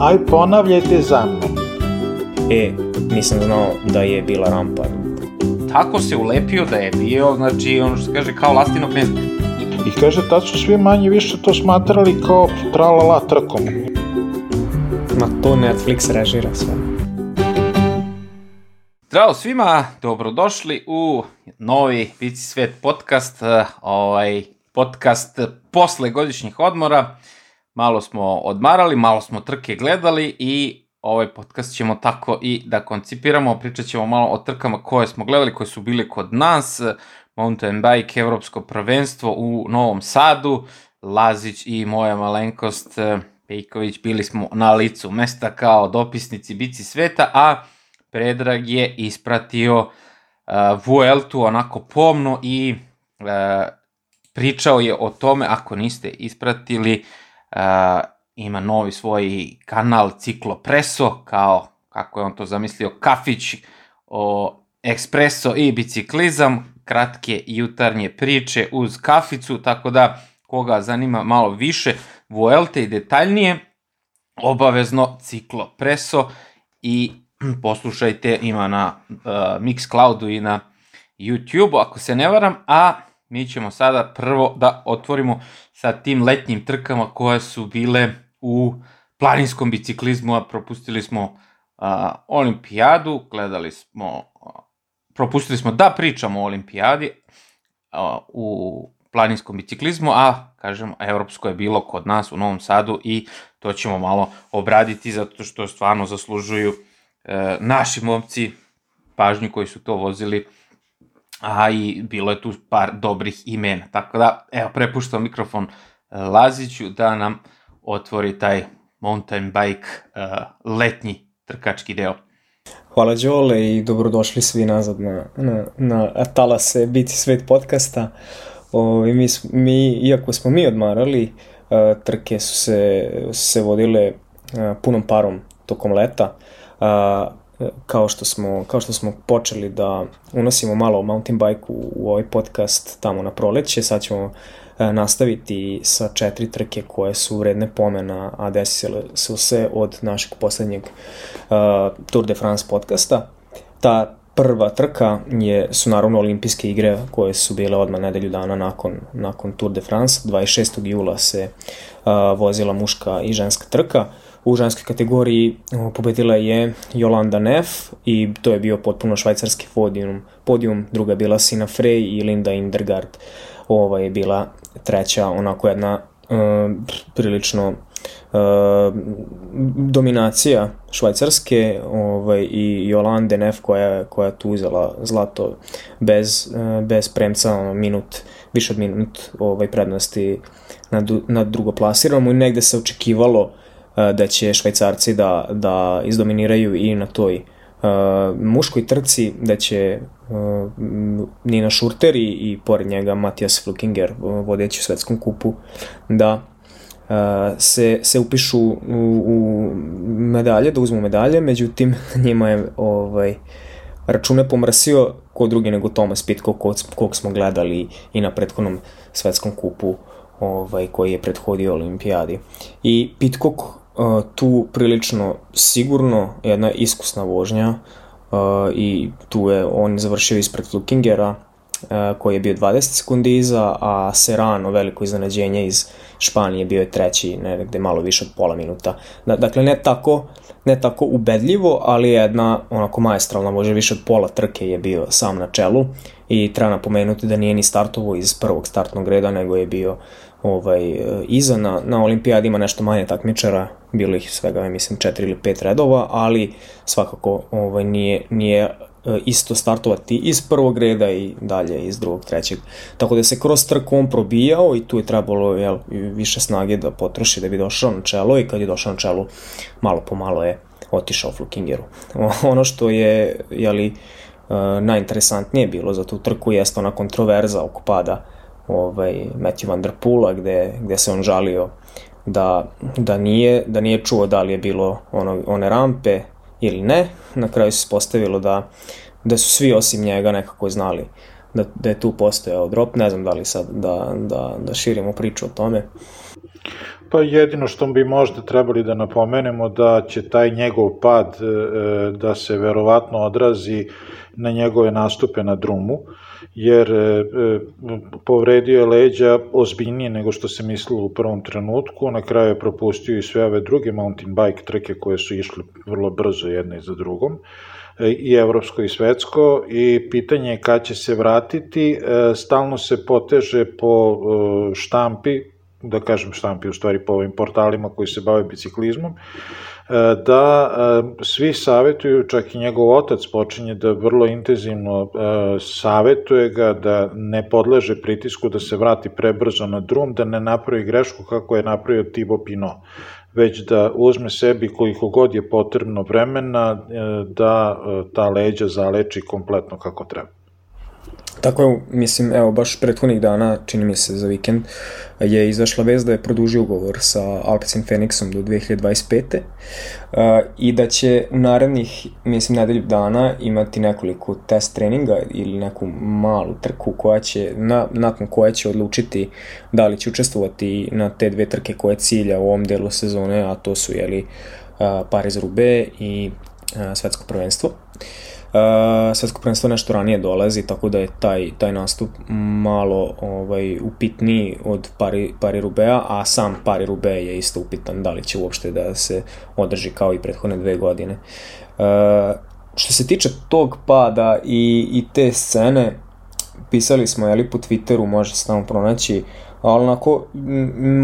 Aj ponavljajte za mnom. E, nisam znao da je bila rampa. Tako se ulepio da je bio, znači, ono što se kaže, kao lastino gnezdo. I kaže, tad su svi manje više to smatrali kao tralala trkom. Ma to Netflix režira sve. Zdravo svima, dobrodošli u novi Bici svet podcast, eh, ovaj podcast posle godišnjih odmora. Malo smo odmarali, malo smo trke gledali i ovaj podcast ćemo tako i da koncipiramo. Pričat ćemo malo o trkama koje smo gledali, koje su bile kod nas. Mountain Bike, Evropsko prvenstvo u Novom Sadu. Lazić i moja malenkost eh, Pejković bili smo na licu mesta kao dopisnici Bici sveta, a Predrag je ispratio uh, Vueltu onako pomno i uh, pričao je o tome, ako niste ispratili, uh, ima novi svoj kanal Ciklo Preso, kao kako je on to zamislio, kafić o ekspreso i biciklizam, kratke jutarnje priče uz kaficu, tako da koga zanima malo više Vuelte i detaljnije, obavezno Ciklo Preso i poslušajte, ima na uh, Mixcloudu i na YouTube, ako se ne varam, a mi ćemo sada prvo da otvorimo sa tim letnjim trkama koje su bile u planinskom biciklizmu, a propustili smo uh, olimpijadu, gledali smo, uh, propustili smo da pričamo o olimpijadi uh, u planinskom biciklizmu, a kažem, evropsko je bilo kod nas u Novom Sadu i to ćemo malo obraditi zato što stvarno zaslužuju e, naši momci pažnju koji su to vozili, a i bilo je tu par dobrih imena. Tako da, evo, prepuštam mikrofon e, Laziću da nam otvori taj mountain bike e, letnji trkački deo. Hvala Đole i dobrodošli svi nazad na, na, na talase Biti svet podcasta. O, mi, mi, iako smo mi odmarali, uh, trke su se, se vodile uh, punom parom tokom leta. Uh, kao što smo kao što smo počeli da unosimo malo o mountain bike u, u ovaj podcast tamo na proleće, sad ćemo uh, nastaviti sa četiri trke koje su vredne pomena, a desile su se od našeg poslednjeg uh, Tour de France podcasta. Ta prva trka je, su naravno olimpijske igre koje su bile odmah nedelju dana nakon, nakon Tour de France. 26. jula se uh, vozila muška i ženska trka. U ženskoj kategoriji pobedila je Jolanda Neff i to je bio potpuno švajcarski podijum. podijum. Druga je bila Sina Frey i Linda Indergaard. Ova je bila treća, onako jedna uh, prilično uh, dominacija švajcarske ovaj, i Jolande Nef koja, koja tu uzela zlato bez, uh, bez premca, ono, minut, više od minut ovaj, prednosti na, na drugoplasiranom i negde se očekivalo uh, da će švajcarci da, da izdominiraju i na toj uh, muškoj trci, da će uh, Nina Šurter i, i pored njega Matijas Flukinger, vodeći u svetskom kupu, da se, se upišu u, u medalje, da uzmu medalje, međutim njima je ovaj, račune pomrsio ko drugi nego Thomas Pitcock kog, kog smo gledali i na prethodnom svetskom kupu ovaj, koji je prethodio olimpijadi. I Pitcock uh, tu prilično sigurno jedna iskusna vožnja uh, i tu je on završio ispred Lukingera uh, koji je bio 20 sekundi iza, a Serrano, veliko iznenađenje iz Španije bio je treći, negde malo više od pola minuta. Dakle, ne tako, ne tako ubedljivo, ali jedna onako majestralna, može više od pola trke je bio sam na čelu i treba napomenuti da nije ni startovo iz prvog startnog reda, nego je bio ovaj, iza na, na olimpijadi ima nešto manje takmičara, bilo ih svega, mislim, četiri ili pet redova, ali svakako ovaj, nije, nije E, isto startovati iz prvog reda i dalje iz drugog, trećeg. Tako da se kroz trku on probijao i tu je trebalo jel, više snage da potroši da bi došao na čelo i kad je došao na čelo malo po malo je otišao Flukingeru. Ono što je jeli, e, najinteresantnije bilo za tu trku jeste ona kontroverza oko pada ovaj, Matthew Van Der Poola gde, gde se on žalio da, da, nije, da nije čuo da li je bilo ono, one rampe ili ne. Na kraju se postavilo da, da su svi osim njega nekako znali da, da je tu postojao drop. Ne znam da li sad da, da, da širimo priču o tome. Pa jedino što bi možda trebali da napomenemo da će taj njegov pad e, da se verovatno odrazi na njegove nastupe na drumu, jer e, povredio je leđa ozbiljnije nego što se mislilo u prvom trenutku, na kraju je propustio i sve ove druge mountain bike trke koje su išle vrlo brzo jedne za drugom i evropsko i svetsko i pitanje je kad će se vratiti, stalno se poteže po štampi da kažem štampi u stvari po ovim portalima koji se bave biciklizmom, e, da e, svi savetuju, čak i njegov otac počinje da vrlo intenzivno e, savetuje ga da ne podleže pritisku da se vrati prebrzo na drum, da ne napravi grešku kako je napravio Thibaut Pinot već da uzme sebi koliko god je potrebno vremena da ta leđa zaleči kompletno kako treba. Tako je, mislim, evo, baš prethodnih dana, čini mi se za vikend, je izašla vez da je produžio ugovor sa Alpecin Phoenixom do 2025. Uh, I da će u narednih, mislim, nedelju dana imati nekoliko test treninga ili neku malu trku koja će, na, nakon koja će odlučiti da li će učestvovati na te dve trke koje cilja u ovom delu sezone, a to su, jeli, Paris-Roubaix i svetsko prvenstvo. Uh, svetsko prvenstvo nešto ranije dolazi, tako da je taj, taj nastup malo ovaj, upitniji od Pari, Pari Rubea, a sam Pari Rube je isto upitan da li će uopšte da se održi kao i prethodne dve godine. Uh, što se tiče tog pada i, i te scene, pisali smo jeli, po Twitteru, može se tamo pronaći, ali onako,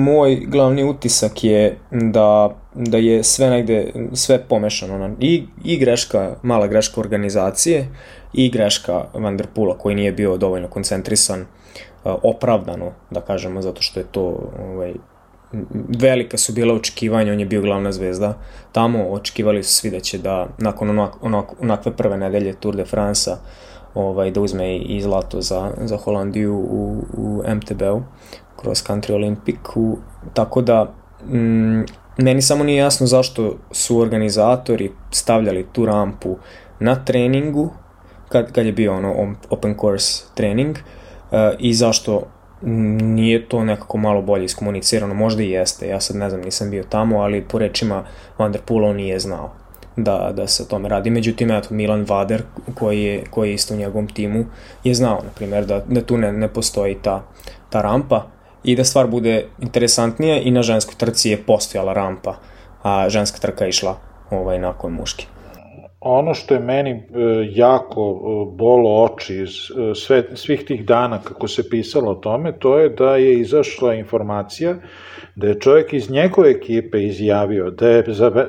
moj glavni utisak je da da je sve negde, sve pomešano. I, I greška, mala greška organizacije i greška Vanderpula koji nije bio dovoljno koncentrisan opravdano, da kažemo, zato što je to ovaj, velika su bila očekivanja, on je bio glavna zvezda. Tamo očekivali su svi da će da nakon onak, onak, onakve prve nedelje Tour de France-a ovaj, da uzme i zlato za, za Holandiju u, u MTB-u, Cross Country Olympic-u, tako da mm, Meni samo nije jasno zašto su organizatori stavljali tu rampu na treningu, kad, kad je bio ono open course trening, uh, i zašto nije to nekako malo bolje iskomunicirano, možda i jeste, ja sad ne znam, nisam bio tamo, ali po rečima Vanderpoola on nije znao da, da se o tome radi. Međutim, eto, Milan Vader, koji je, koji je isto u njegovom timu, je znao, na primjer, da, da tu ne, ne postoji ta, ta rampa, i da stvar bude interesantnija i na ženskoj trci je postojala rampa, a ženska trka je išla ovaj, nakon muške. Ono što je meni e, jako e, bolo oči iz e, sve, svih tih dana kako se pisalo o tome, to je da je izašla informacija da je čovjek iz njegove ekipe izjavio da je za,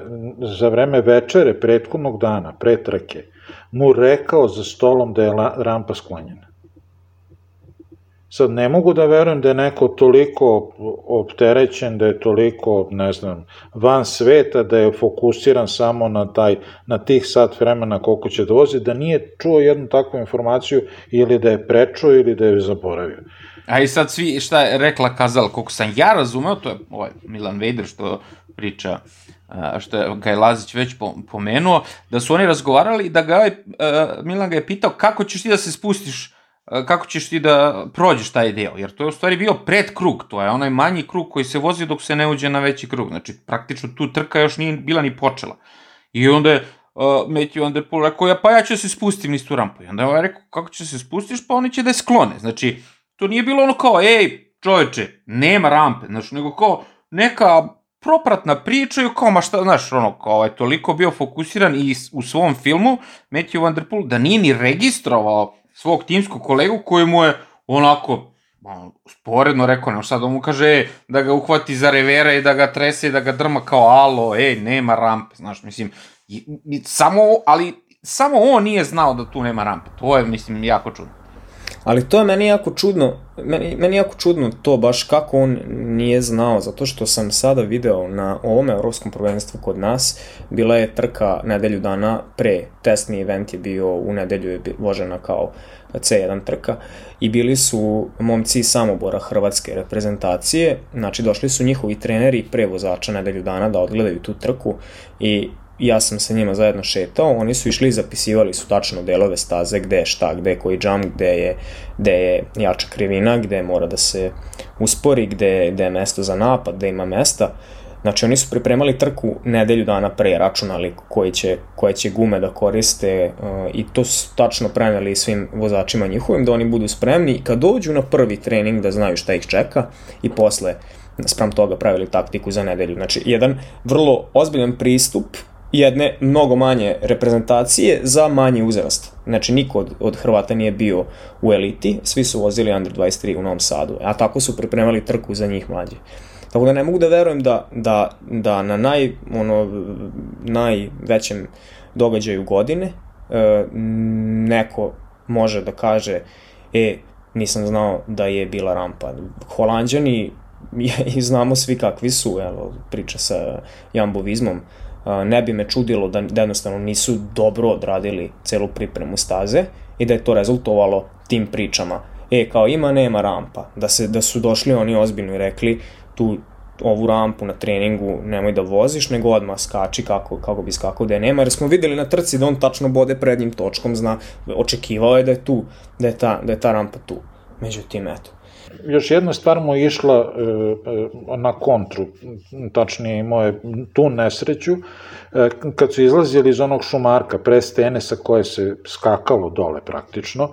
za vreme večere prethodnog dana, pretrake, mu rekao za stolom da je rampa sklonjena. Sad, ne mogu da verujem da je neko toliko opterećen, da je toliko, ne znam, van sveta, da je fokusiran samo na, taj, na tih sat vremena koliko će da da nije čuo jednu takvu informaciju ili da je prečuo ili da je zaboravio. A i sad svi, šta je rekla Kazal, koliko sam ja razumeo, to je ovaj Milan Vejder što priča što je ga je Lazić već pomenuo, da su oni razgovarali da ga je, Milan ga je pitao kako ćeš ti da se spustiš kako ćeš ti da prođeš taj deo, jer to je u stvari bio pred krug, to je onaj manji krug koji se vozi dok se ne uđe na veći krug, znači praktično tu trka još nije bila ni počela. I onda je uh, Matthew Van Der Poel rekao, ja, pa ja ću da se spustim niz tu rampu. I onda je rekao, kako ćeš da se spustiš, pa oni će da je sklone. Znači, to nije bilo ono kao, ej, čoveče, nema rampe, znači, nego kao neka propratna priča i kao, ma šta, znaš, ono, kao je toliko bio fokusiran i u svom filmu, Matthew Van Der Poel, da nije ni registrovao svog timskog kolegu koji mu je onako on, sporedno rekao, ne sad on mu kaže e, da ga uhvati za revera i da ga trese i da ga drma kao alo, ej, nema rampe, znaš, mislim, i, i, samo, ali samo on nije znao da tu nema rampe, to je, mislim, jako čudno. Ali to je meni jako čudno, meni, meni jako čudno to baš kako on nije znao, zato što sam sada video na ovom evropskom prvenstvu kod nas, bila je trka nedelju dana pre, testni event je bio u nedelju je vožena kao C1 trka i bili su momci Samobora hrvatske reprezentacije, znači došli su njihovi treneri pre vozača nedelju dana da odgledaju tu trku i ja sam sa njima zajedno šetao, oni su išli i zapisivali su tačno delove staze, gde je šta, gde je koji jump, gde je, gde je jača krivina, gde mora da se uspori, gde, gde je mesto za napad, gde ima mesta. Znači oni su pripremali trku nedelju dana pre, računali koji će, koje će gume da koriste uh, i to su tačno preneli svim vozačima njihovim da oni budu spremni i kad dođu na prvi trening da znaju šta ih čeka i posle sprem toga pravili taktiku za nedelju. Znači, jedan vrlo ozbiljan pristup jedne mnogo manje reprezentacije za manji uzrast. Znači, niko od, od Hrvata nije bio u eliti, svi su vozili Under 23 u Novom Sadu, a tako su pripremali trku za njih mlađe. Tako da ne mogu da verujem da, da, da na naj, ono, najvećem događaju godine e, neko može da kaže e, nisam znao da je bila rampa. Holandjani i znamo svi kakvi su, evo, priča sa jambovizmom, ne bi me čudilo da, da jednostavno nisu dobro odradili celu pripremu staze i da je to rezultovalo tim pričama. E, kao ima, nema rampa. Da, se, da su došli oni ozbiljno i rekli tu ovu rampu na treningu nemoj da voziš, nego odmah skači kako, kako bi skakao da je nema, jer smo videli na trci da on tačno bode prednjim točkom, zna, očekivao je da je tu, da je ta, da je ta rampa tu. Međutim, eto, još jedna stvar mu je išla e, e, na kontru, tačnije moje tu nesreću, e, kad su izlazili iz onog šumarka pre stene sa koje se skakalo dole praktično,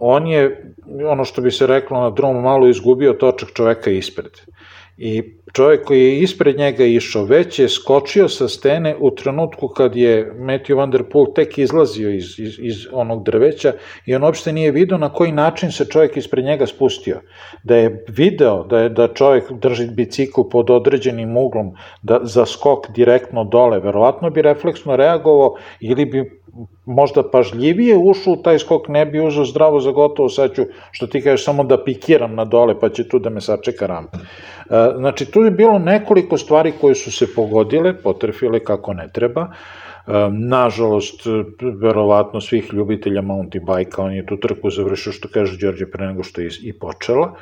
on je, ono što bi se reklo na drumu, malo izgubio točak čoveka ispred. I čovjek koji je ispred njega išao već je skočio sa stene u trenutku kad je Matthew Van Der Poel tek izlazio iz, iz, iz onog drveća i on uopšte nije video na koji način se čovjek ispred njega spustio. Da je video da je da čovjek drži bicikl pod određenim uglom da, za skok direktno dole, verovatno bi refleksno reagovao ili bi možda pažljivije ušao u taj skok, ne bi uzao zdravo za gotovo, sad ću, što ti kažeš, samo da pikiram na dole, pa će tu da me sačeka rampa. E, znači, tu je bilo nekoliko stvari koje su se pogodile, potrefile kako ne treba, e, nažalost, verovatno svih ljubitelja mountain bike on je tu trku završio, što kaže Đorđe, pre nego što je i počela,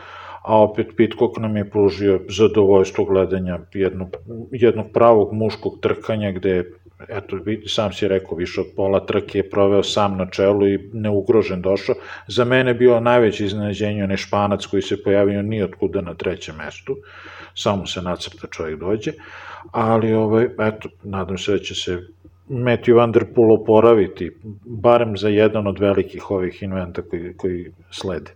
a opet Pitcock nam je pružio zadovoljstvo gledanja jednog, jednog pravog muškog trkanja gde eto, sam si rekao, više od pola trke je proveo sam na čelu i neugrožen došao. Za mene bio najveće iznenađenje onaj španac koji se pojavio ni otkuda na trećem mestu, samo se nacrta čovjek dođe, ali ovaj, eto, nadam se da će se Matthew Van Der Poel oporaviti, barem za jedan od velikih ovih inventa koji, koji slede.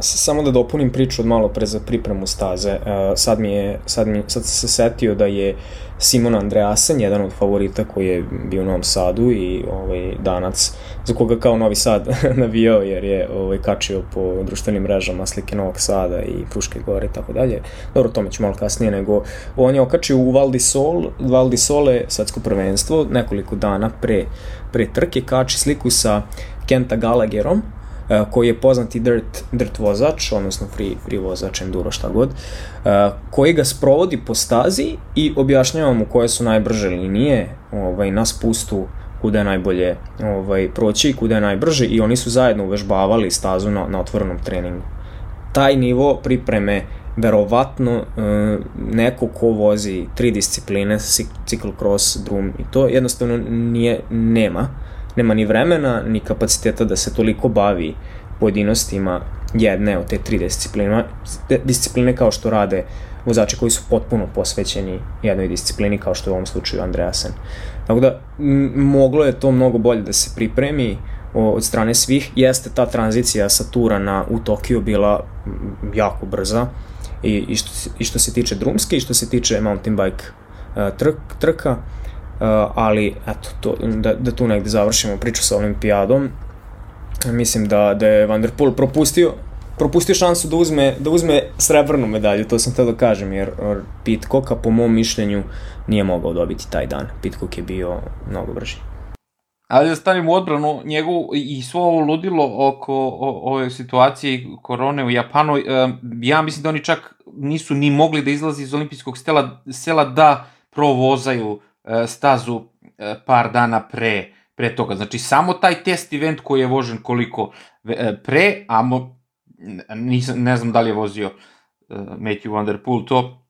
Samo da dopunim priču od malo pre za pripremu staze. Uh, sad mi je, sad, mi, sad se setio da je Simon Andreasen, jedan od favorita koji je bio u Novom Sadu i ovaj, danac, za koga kao Novi Sad navijao jer je ovaj, kačio po društvenim mrežama slike Novog Sada i Fruške gore i tako dalje. Dobro, tome ću malo kasnije, nego on je okačio u Val di Sol, Val di Sole, svetsko prvenstvo, nekoliko dana pre, pre trke, kači sliku sa Kenta Gallagherom, E, koji je poznati dirt, dirt vozač, odnosno free, free vozač, enduro, šta god, e, koji ga sprovodi po stazi i objašnjava mu koje su najbrže linije ovaj, na spustu kuda je najbolje ovaj, proći i kuda je najbrže i oni su zajedno uvežbavali stazu na, na otvorenom treningu. Taj nivo pripreme verovatno e, neko ko vozi tri discipline, cyclocross, drum i to jednostavno nije, nema nema ni vremena, ni kapaciteta da se toliko bavi pojedinostima jedne od te tri discipline, discipline kao što rade vozači koji su potpuno posvećeni jednoj disciplini kao što je u ovom slučaju Andreasen. Tako da moglo je to mnogo bolje da se pripremi od strane svih. Jeste ta tranzicija sa Turana u Tokio bila jako brza i, i, što, i što se tiče drumske i što se tiče mountain bike uh, trk, trka. Uh, ali eto, to, da, da tu negde završimo priču sa olimpijadom. Mislim da, da je Van der Poel propustio propustio šansu da uzme, da uzme srebrnu medalju, to sam teo da kažem, jer Pitcocka po mom mišljenju nije mogao dobiti taj dan. Pitcock je bio mnogo brži. Ali da stavim u odbranu njegu i svo ovo ludilo oko ove situacije korone u Japanu, ja mislim da oni čak nisu ni mogli da izlazi iz olimpijskog stela, sela da provozaju stazu e, par dana pre, pre toga. Znači, samo taj test event koji je vožen koliko e, pre, a mo, nisam, ne znam da li je vozio Matthew Van Der Poel to,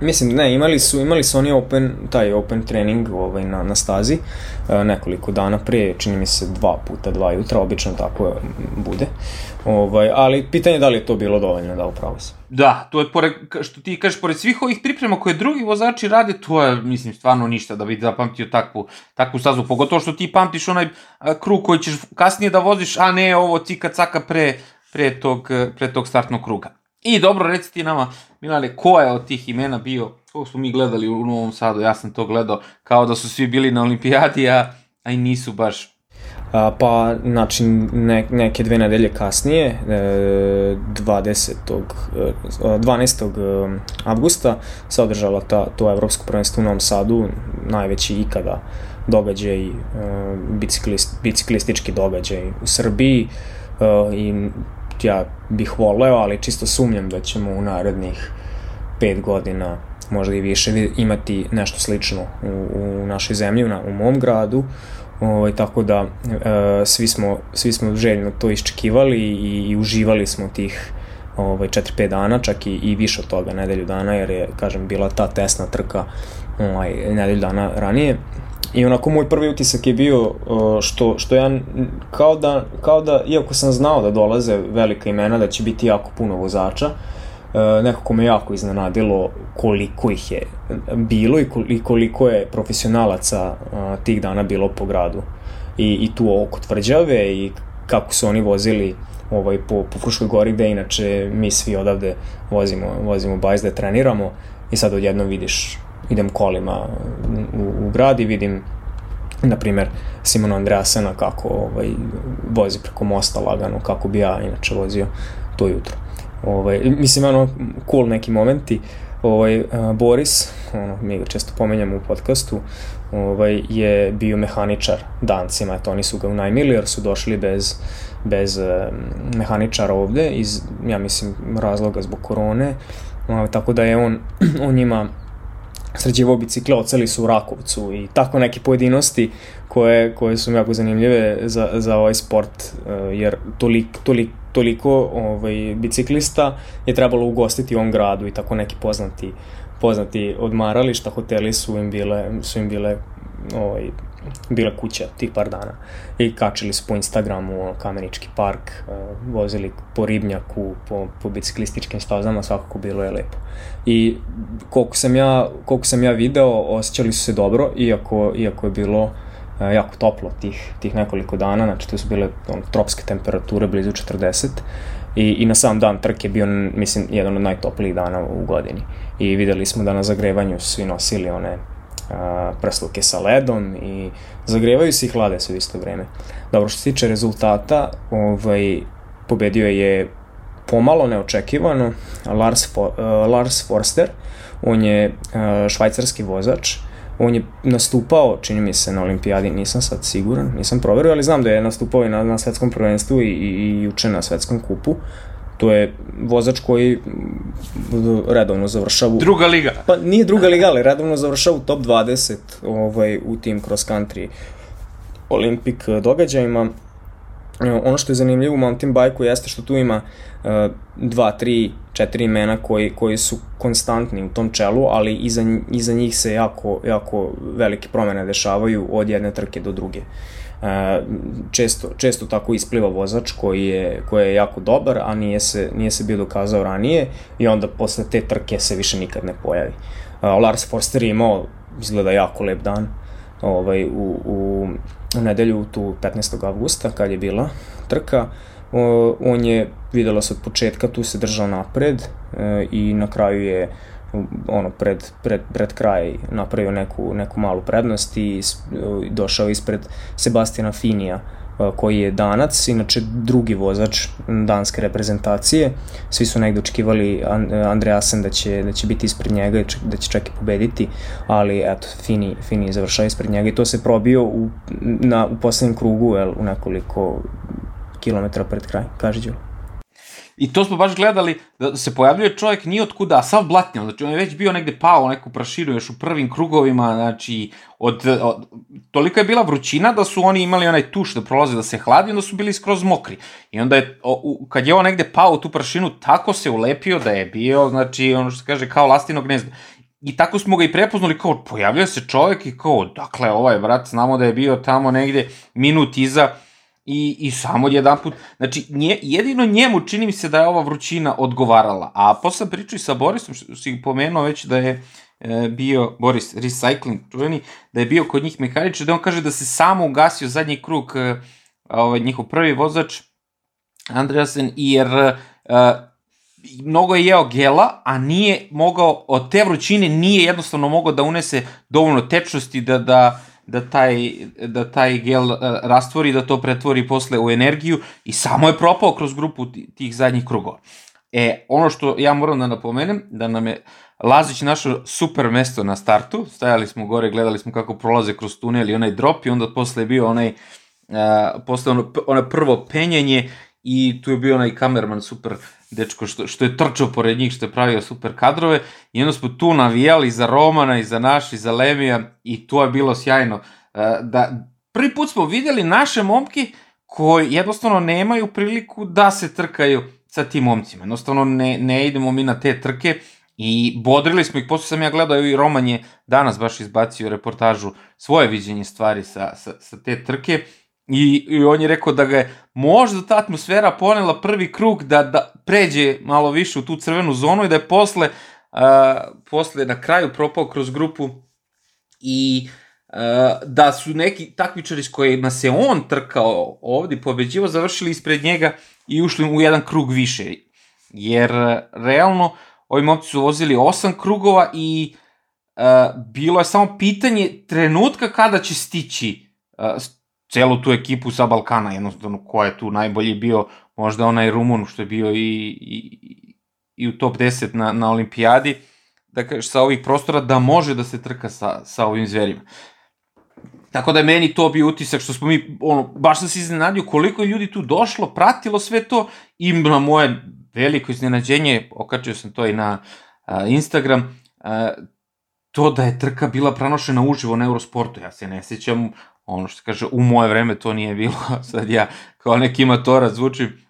Mislim, ne, imali su, imali su oni open, taj open trening ovaj, na, na stazi e, nekoliko dana pre, čini mi se dva puta, dva jutra, obično tako bude. Ovaj, ali pitanje je da li je to bilo dovoljno da upravo se. Da, to je, pored, što ti kažeš, pored svih ovih priprema koje drugi vozači rade, to je, mislim, stvarno ništa da bi zapamtio takvu, takvu stazu. Pogotovo što ti pamtiš onaj krug koji ćeš kasnije da voziš, a ne ovo cika caka pre, pre, tog, pre tog startnog kruga. I dobro, reci ti nama, Milane, ko je od tih imena bio, ovo smo mi gledali u Novom Sadu, ja sam to gledao, kao da su svi bili na olimpijadi, a, a i nisu baš. A, pa, znači, ne, neke dve nedelje kasnije, e, 20. E, 12. avgusta se održala ta, to evropsko prvenstvo u Novom Sadu, najveći ikada događaj, e, biciklist, biciklistički događaj u Srbiji e, i ja bih voleo, ali čisto sumnjam da ćemo u narednih pet godina, možda i više, imati nešto slično u, u našoj zemlji, u, u mom gradu. Ovaj, tako da e, svi, smo, svi smo željno to iščekivali i, i uživali smo tih ovaj, 4-5 dana, čak i, i više od toga, nedelju dana, jer je, kažem, bila ta tesna trka ovaj, nedelju dana ranije. I onako moj prvi utisak je bio što, što ja kao da, kao da, iako sam znao da dolaze velika imena, da će biti jako puno vozača, e, nekako me jako iznenadilo koliko ih je bilo i koliko je profesionalaca tih dana bilo po gradu. I, i tu oko tvrđave i kako su oni vozili ovaj, po, po Fruškoj gori gde inače mi svi odavde vozimo, vozimo bajs da treniramo i sad odjednom vidiš idem kolima u, grad i vidim na primer Simona Andreasena kako ovaj, vozi preko mosta lagano, kako bi ja inače vozio to jutro. Ovaj, mislim, ono, cool neki momenti. Ovaj, Boris, ono, mi ga često pomenjamo u podcastu, ovaj, je bio mehaničar dancima, eto, oni su ga unajmili jer su došli bez, bez mehaničara ovde, iz, ja mislim, razloga zbog korone, ovaj, tako da je on, on njima sređivao bicikle, oceli su u Rakovcu i tako neke pojedinosti koje, koje su jako zanimljive za, za ovaj sport, eh, jer tolik, tolik, toliko ovaj, biciklista je trebalo ugostiti u ovom gradu i tako neki poznati, poznati odmarališta, hoteli su im bile, su im bile ovaj, bila kuća tih par dana. I kačili su po Instagramu Kamenički park, uh, vozili po ribnjaku, po, po biciklističkim stazama, svakako bilo je lepo. I koliko sam ja, koliko sam ja video, osjećali su se dobro, iako, iako je bilo uh, jako toplo tih, tih nekoliko dana, znači to su bile on, tropske temperature blizu 40 i, i na sam dan trke bio, mislim, jedan od najtoplijih dana u godini. I videli smo da na zagrevanju svi nosili one prsluke sa ledom i zagrevaju se i hlade se u isto vreme. Dobro, što se tiče rezultata, ovaj, pobedio je pomalo neočekivano Lars, For, uh, Lars Forster, on je uh, švajcarski vozač, on je nastupao, čini mi se, na olimpijadi, nisam sad siguran, nisam proverio, ali znam da je nastupao i na, na svetskom prvenstvu i, i, i juče na svetskom kupu. To je vozač koji redovno završava... Druga liga. Pa nije druga liga, ali redovno završava u top 20 ovaj, u tim cross country olimpik događajima. Ono što je zanimljivo u mountain bike-u jeste što tu ima uh, dva, tri, četiri imena koji, koji su konstantni u tom čelu, ali iza, iza njih se jako, jako velike promene dešavaju od jedne trke do druge. E, često, često tako ispliva vozač koji je, koji je jako dobar, a nije se, nije se bio dokazao ranije i onda posle te trke se više nikad ne pojavi. E, Lars Forster je imao, izgleda jako lep dan, ovaj, u, u, u nedelju, tu 15. avgusta, kad je bila trka, o, on je, videlo se od početka, tu se držao napred e, i na kraju je ono pred, pred, pred kraj napravio neku, neku malu prednost i došao ispred Sebastina Finija koji je danac, inače drugi vozač danske reprezentacije. Svi su negde očekivali Andreasen da će, da će biti ispred njega i da će čak i pobediti, ali eto, Fini, Fini je završao ispred njega i to se probio u, na, u poslednjem krugu, el, u nekoliko kilometra pred kraj, kaže Đuro. I to smo baš gledali, da se pojavljuje čovjek nije od kuda, a sav blatnjao, znači on je već bio negde pao neku prašinu još u prvim krugovima, znači od, od, toliko je bila vrućina da su oni imali onaj tuš da prolaze da se hladi, onda su bili skroz mokri. I onda je, o, u, kad je on negde pao u tu prašinu, tako se ulepio da je bio, znači ono što se kaže kao lastino gnezdo. I tako smo ga i prepoznali, kao, pojavljuje se čovjek i kao, dakle, ovaj brat, znamo da je bio tamo negde minut iza, i, i samo jedan put, znači nje, jedino njemu čini mi se da je ova vrućina odgovarala, a posle pričao i sa Borisom, što si pomenuo već da je e, bio Boris Recycling čuveni, da je bio kod njih mehaničar, da on kaže da se samo ugasio zadnji krug e, ovaj, njihov prvi vozač Andreasen, jer e, mnogo je jeo gela, a nije mogao, od te vrućine nije jednostavno mogao da unese dovoljno tečnosti da, da, da taj, da taj gel uh, rastvori, da to pretvori posle u energiju i samo je propao kroz grupu tih zadnjih krugova. E, ono što ja moram da napomenem, da nam je Lazić našao super mesto na startu, stajali smo gore, gledali smo kako prolaze kroz tunel i onaj drop i onda posle je bio onaj, uh, posle ono, ono prvo penjenje i tu je bio onaj kamerman super dečko što, što je trčao pored njih, što je pravio super kadrove i onda smo tu navijali za Romana i za naš i za Lemija i to je bilo sjajno. E, da, prvi put smo videli naše momke koji jednostavno nemaju priliku da se trkaju sa tim momcima. Jednostavno ne, ne idemo mi na te trke i bodrili smo ih, posle sam ja gledao i Roman je danas baš izbacio reportažu svoje viđenje stvari sa, sa, sa te trke I, I on je rekao da ga je možda ta atmosfera ponela prvi krug da, da pređe malo više u tu crvenu zonu i da je posle, uh, posle na kraju propao kroz grupu i uh, da su neki takmičari s kojima se on trkao ovde pobeđivo završili ispred njega i ušli u jedan krug više. Jer realno ovi momci su vozili osam krugova i uh, bilo je samo pitanje trenutka kada će stići uh, celu tu ekipu sa Balkana, jednostavno ko je tu najbolji bio, možda onaj Rumun što je bio i, i, i u top 10 na, na olimpijadi, da kažeš, sa ovih prostora, da može da se trka sa, sa ovim zverima. Tako da je meni to bio utisak što smo mi, ono, baš sam se iznenadio koliko je ljudi tu došlo, pratilo sve to i na moje veliko iznenađenje, okačio sam to i na a, Instagram, a, to da je trka bila prenošena uživo na Eurosportu. Ja se ne sećam ono što kaže, u moje vreme to nije bilo, sad ja kao neki matorac zvučim,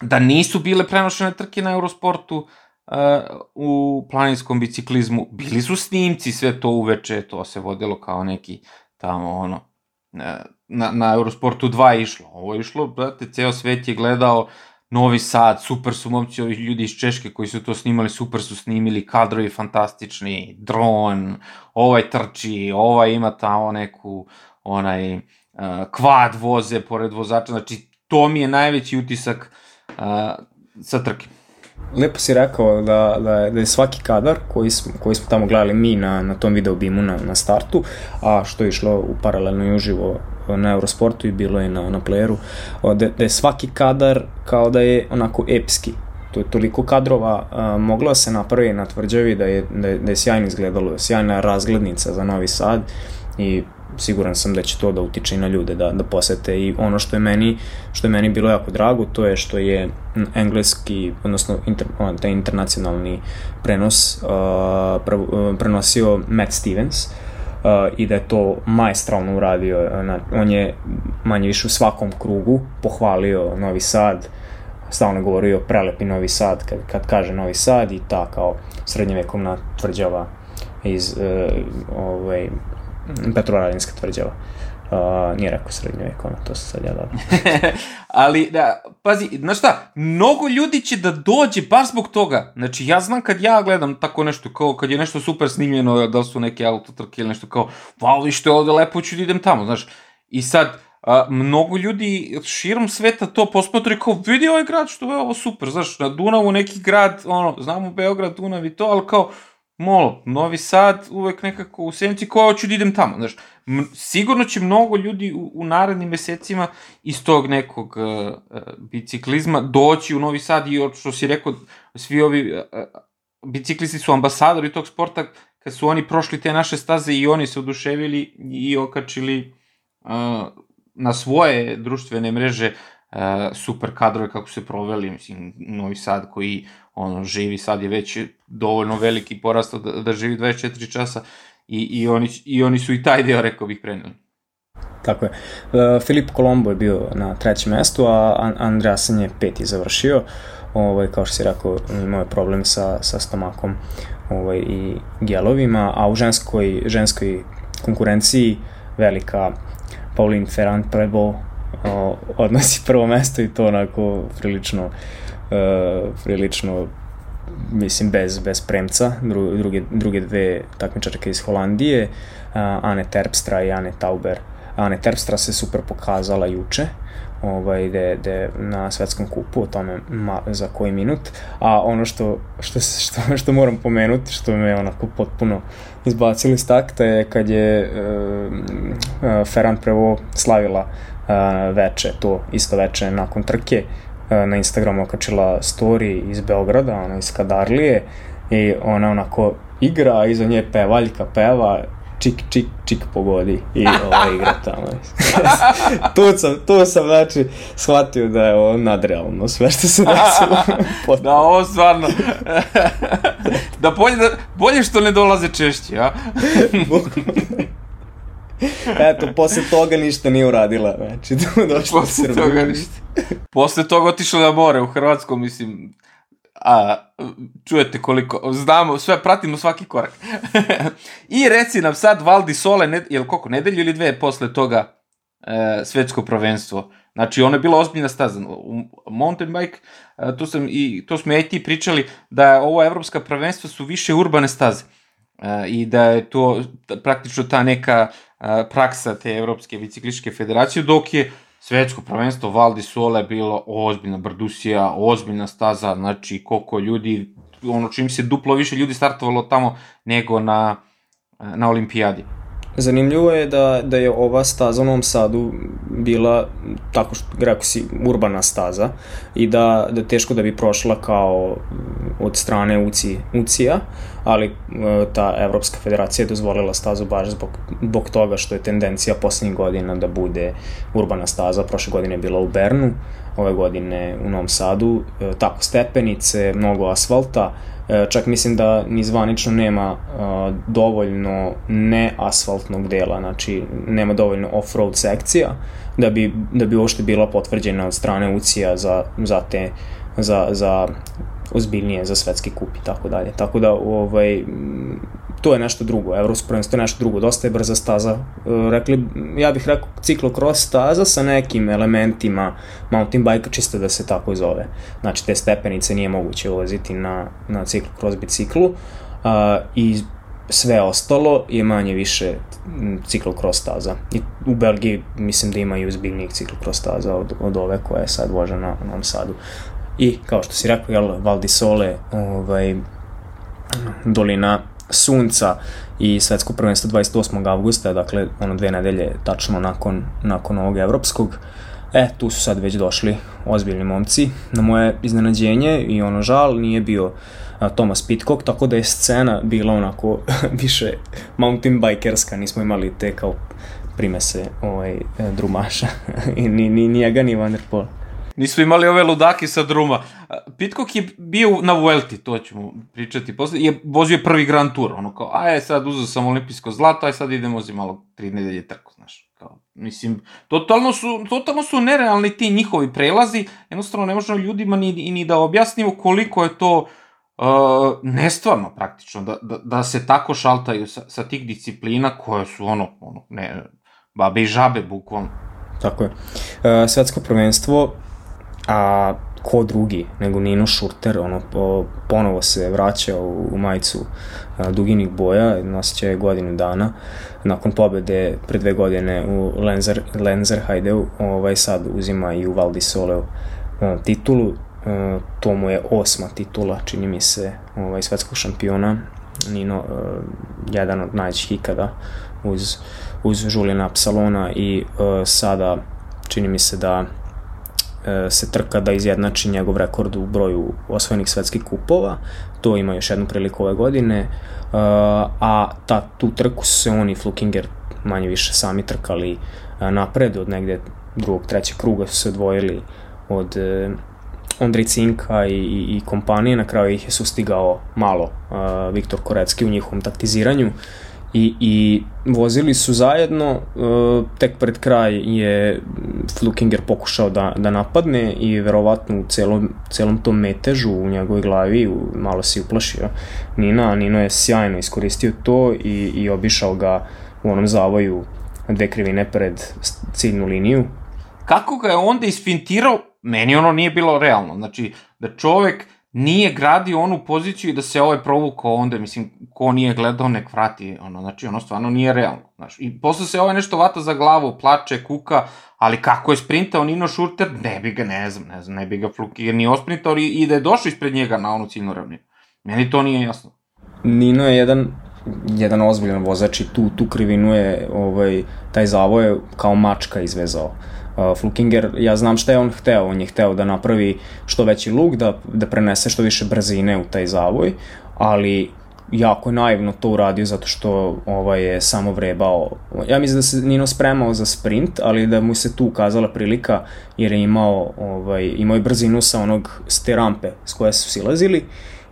da nisu bile prenošene trke na Eurosportu uh, u planinskom biciklizmu, bili su snimci, sve to uveče, to se vodilo kao neki tamo ono, na, na Eurosportu 2 išlo, ovo je išlo, brate, ceo svet je gledao Novi Sad, super su momci ovi ljudi iz Češke koji su to snimali, super su snimili, kadrovi fantastični, dron, ovaj trči, ovaj ima tamo neku onaj uh, kvad voze pored vozača, znači to mi je najveći utisak uh, sa trke. Lepo si rekao da, da, da je svaki kadar koji smo, koji smo tamo gledali mi na, na tom video bimu na, na startu, a što je išlo u paralelno i uživo na Eurosportu i bilo je na, na playeru, da, da je svaki kadar kao da je onako epski. To je toliko kadrova a, moglo se napravi na tvrđavi da je, da je, da je sjajno izgledalo, sjajna razglednica za Novi Sad i siguran sam da će to da utiče i na ljude da, da posete. I ono što je meni što je meni bilo jako drago to je što je engleski odnosno inter, taj internacionalni prenos uh, pre, uh, prenosio Matt Stevens uh, i da je to majstralno uradio na, on je manje više u svakom krugu pohvalio Novi Sad stalno govorio prelepi Novi Sad kad, kad kaže Novi Sad i ta kao srednjevekovna tvrđava iz uh, ovaj, Petrovaradinska tvrđava. Uh, nije rekao srednjovekovna, to se sad ja dodam. Ali, da, pazi, znaš šta, mnogo ljudi će da dođe baš zbog toga. Znači, ja znam kad ja gledam tako nešto, kao kad je nešto super snimljeno, da su neke autotrke ili nešto kao, vi što je ovde lepo, ću da idem tamo, znaš. I sad, a, mnogo ljudi širom sveta to posmatra kao, vidi ovaj grad što je ovo super, znaš, na Dunavu neki grad, ono, znamo Beograd, Dunav i to, ali kao, Molo, Novi Sad uvek nekako u senci koja hoću da idem tamo, znaš. Sigurno će mnogo ljudi u, u narednim mesecima iz tog nekog uh, biciklizma doći u Novi Sad i što si rekao, svi ovi uh, biciklisti su ambasadori tog sporta, kad su oni prošli te naše staze i oni se oduševili i okačili uh, na svoje društvene mreže uh, super kadrove kako se proveli, mislim, Novi Sad koji ono, živi sad je već dovoljno veliki porastao da, da živi 24 časa i, i, oni, i oni su i taj deo, rekao bih, preneli. Tako je. Uh, Filip Kolombo je bio na trećem mestu, a Andreasen je peti završio. Ovaj, kao što si rekao, imao je problem sa, sa stomakom ovaj, i gelovima, a u ženskoj, ženskoj konkurenciji velika Pauline Ferrand Prebo odnosi prvo mesto i to onako prilično uh, prilično mislim bez, bez premca, Dru, druge, druge dve takmičarke iz Holandije, uh, Ane Terpstra i Ane Tauber. Ane Terpstra se super pokazala juče, ovaj, de, de, na svetskom kupu, o tome ma, za koji minut, a ono što, što, što, što moram pomenuti, što me onako potpuno izbacili iz takta je kad je uh, uh, Ferran Prevo slavila uh, veče, to isto veče nakon trke, uh, na Instagramu okačila story iz Beograda, ona iz Kadarlije, i ona onako igra, a iza nje pevaljka peva, čik, čik, čik pogodi i ova igra tamo. tu, sam, tu sam, znači, shvatio da je ovo nadrealno sve što se desilo. da, ovo stvarno... da bolje, da, bolje što ne dolaze češće, a? Eto, posle toga ništa nije uradila, znači, došla u Srbiju. Posle toga ništa. Posle toga otišla na more u Hrvatsku, mislim, a čujete koliko, znamo, sve, pratimo svaki korak. I reci nam sad, Valdi Sole, ne, jel koliko, nedelju ili dve posle toga e, svetsko prvenstvo? Znači, ono je bila ozbiljna staza. U mountain bike, e, to, sam i, to smo ja i ti pričali, da ovo evropska prvenstva su više urbane staze. E, I da je to praktično ta neka praksa te Evropske biciklističke federacije, dok je svetsko prvenstvo Val di Sole bilo ozbiljna brdusija, ozbiljna staza, znači koliko ljudi, ono čim se duplo više ljudi startovalo tamo nego na, na olimpijadi. Zanimljivo je da, da je ova staza u Novom Sadu bila, tako što rekao si, urbana staza i da, da teško da bi prošla kao od strane UCI, UCI-a, ali e, ta Evropska federacija je dozvolila stazu baš zbog, zbog toga što je tendencija poslednjih godina da bude urbana staza. Prošle godine je bila u Bernu, ove godine u Novom Sadu, e, tako stepenice, mnogo asfalta, E, čak mislim da ni zvanično nema dovoljno neasfaltnog dela, znači nema dovoljno off-road sekcija da bi, da bi uopšte bila potvrđena od strane UCI-a za, za te za, za ozbiljnije za svetski kup i tako dalje. Tako da ovaj to je nešto drugo, evropsko prvenstvo je nešto drugo, dosta je brza staza. E, rekli, ja bih rekao ciklokros staza sa nekim elementima mountain bike čisto da se tako zove. Znači te stepenice nije moguće voziti na, na ciklokros biciklu a, i sve ostalo je manje više ciklokros staza. I u Belgiji mislim da ima i uzbiljnijih ciklokros staza od, od ove koja je sad voža na Novom Sadu. I kao što si rekao, jel, Val di Sole, ovaj, dolina sunca i svetsko prvenstvo 28. avgusta, dakle ono dve nedelje tačno nakon, nakon ovog evropskog. E, tu su sad već došli ozbiljni momci. Na moje iznenađenje i ono žal nije bio a, Thomas Pitcock, tako da je scena bila onako više mountain bikerska, nismo imali te kao primese ovaj, drumaša, ni, ni njega ni Van der Poel. Nismo imali ove ludake sa druma. Pitcock je bio na Vuelti, to ćemo pričati posle, je vozio prvi Grand Tour, ono kao, aj sad uzeo sam olimpijsko zlato, aj sad idemo zi malo tri nedelje trku, znaš. Kao, mislim, totalno su, totalno su nerealni ti njihovi prelazi, jednostavno ne možemo ljudima ni, ni da objasnimo koliko je to uh, nestvarno praktično, da, da, da se tako šaltaju sa, sa tih disciplina koje su ono, ono, ne, babe i žabe bukvalno. Tako je. Uh, svetsko prvenstvo a ko drugi nego Nino Šurter, ono, po, ponovo se vraća u, u majicu a, duginih boja, je godinu dana, nakon pobede pre dve godine u Lenzer, Lenzerheideu, ovaj sad uzima i u Val di Soleu a, titulu, a, to mu je osma titula, čini mi se, ovaj, svetskog šampiona, Nino, a, jedan od najvećih ikada uz, uz Juliana Psalona i a, sada čini mi se da se trka da izjednači njegov rekord u broju osvojenih svetskih kupova. To ima još jednu priliku ove godine. E, a ta, tu trku se oni Flukinger manje više sami trkali e, napred od negde drugog, trećeg kruga su se odvojili od Ondri Cinka i, i, i kompanije, na kraju ih je sustigao malo Viktor Korecki u njihovom taktiziranju I, i vozili su zajedno, uh, tek pred kraj je Flukinger pokušao da, da napadne i verovatno u celom, celom tom metežu u njegovoj glavi malo se uplašio Nina, a Nino je sjajno iskoristio to i, i obišao ga u onom zavoju dve krivine pred ciljnu liniju. Kako ga je onda isfintirao, meni ono nije bilo realno. Znači, da čovek nije gradio onu poziciju i da se ovaj provukao onda, mislim, ko nije gledao, nek vrati, ono, znači, ono stvarno nije realno, znači, i posle se ovaj nešto vata za glavu, plače, kuka, ali kako je sprintao Nino Šurter, ne bi ga, ne znam, ne znam, ne bi ga Flukir ni osprintao i, i da je došao ispred njega na onu ciljnu ravninu. Meni to nije jasno. Nino je jedan jedan ozbiljan vozač i tu, tu krivinu je, ovaj, taj zavoj kao mačka izvezao. Uh, Flukinger, ja znam šta je on hteo, on je hteo da napravi što veći luk, da, da prenese što više brzine u taj zavoj, ali jako je naivno to uradio zato što ovaj je samo vrebao. Ja mislim da se Nino spremao za sprint, ali da mu se tu ukazala prilika jer je imao ovaj imao je brzinu sa onog s te rampe s koje su silazili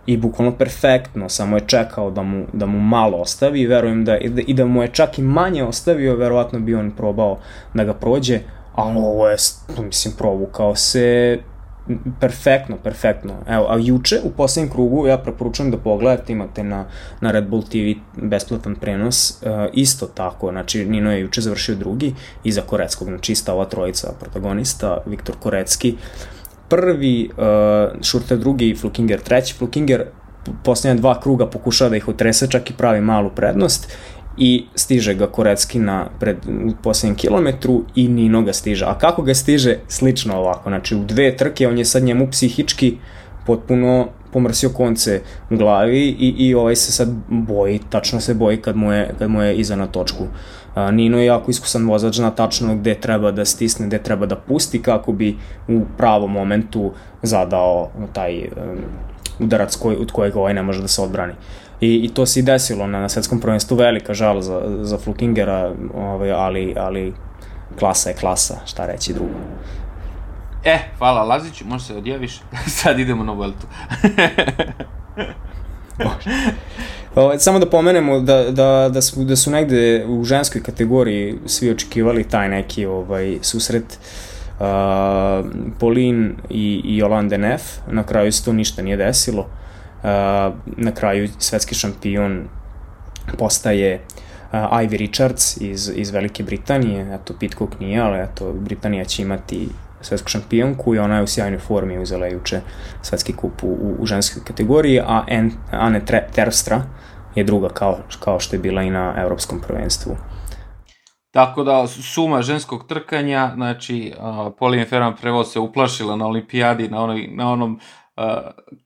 i bukvalno perfektno, samo je čekao da mu, da mu malo ostavi verujem da, i da mu je čak i manje ostavio, verovatno bi on probao da ga prođe, ali ovo je, mislim, provukao se perfektno, perfektno. Evo, a juče u poslednjem krugu ja preporučujem da pogledate, imate na, na Red Bull TV besplatan prenos, uh, isto tako, znači Nino je juče završio drugi iza Koreckog, znači ista ova trojica protagonista, Viktor Korecki, prvi, uh, Šurter drugi Flukinger treći, Flukinger poslednja dva kruga pokušava da ih utrese, čak i pravi malu prednost i stiže ga Korecki na pred, u posljednjem kilometru i Nino ga stiže. A kako ga stiže? Slično ovako. Znači u dve trke on je sad njemu psihički potpuno pomrsio konce u glavi i, i ovaj se sad boji, tačno se boji kad mu je, kad mu je iza na točku. A, Nino je jako iskusan vozač na tačno gde treba da stisne, gde treba da pusti kako bi u pravom momentu zadao taj um, udarac koji, od kojeg ovaj ne može da se odbrani. I, i to se i desilo na, na svetskom prvenstvu, velika žal za, za Flukingera, ovaj, ali, ali klasa je klasa, šta reći drugo. E, hvala Laziću, možeš se odjaviš, sad idemo na Vueltu. Ovaj, samo da pomenemo da, da, da, su, da su negde u ženskoj kategoriji svi očekivali taj neki ovaj, susret uh, Polin i, i Jolande Neff, na kraju se to ništa nije desilo. Uh, na kraju svetski šampion postaje uh, Ivy Richards iz, iz Velike Britanije, eto Pitcock nije, ali eto Britanija će imati svetsku šampionku i ona je u sjajnoj formi uzela juče svetski kup u, u ženskoj kategoriji, a en, Ane Terstra je druga kao, kao što je bila i na evropskom prvenstvu. Tako da suma ženskog trkanja, znači uh, Pauline Ferran Prevo se uplašila na olimpijadi na, onoj, na onom uh,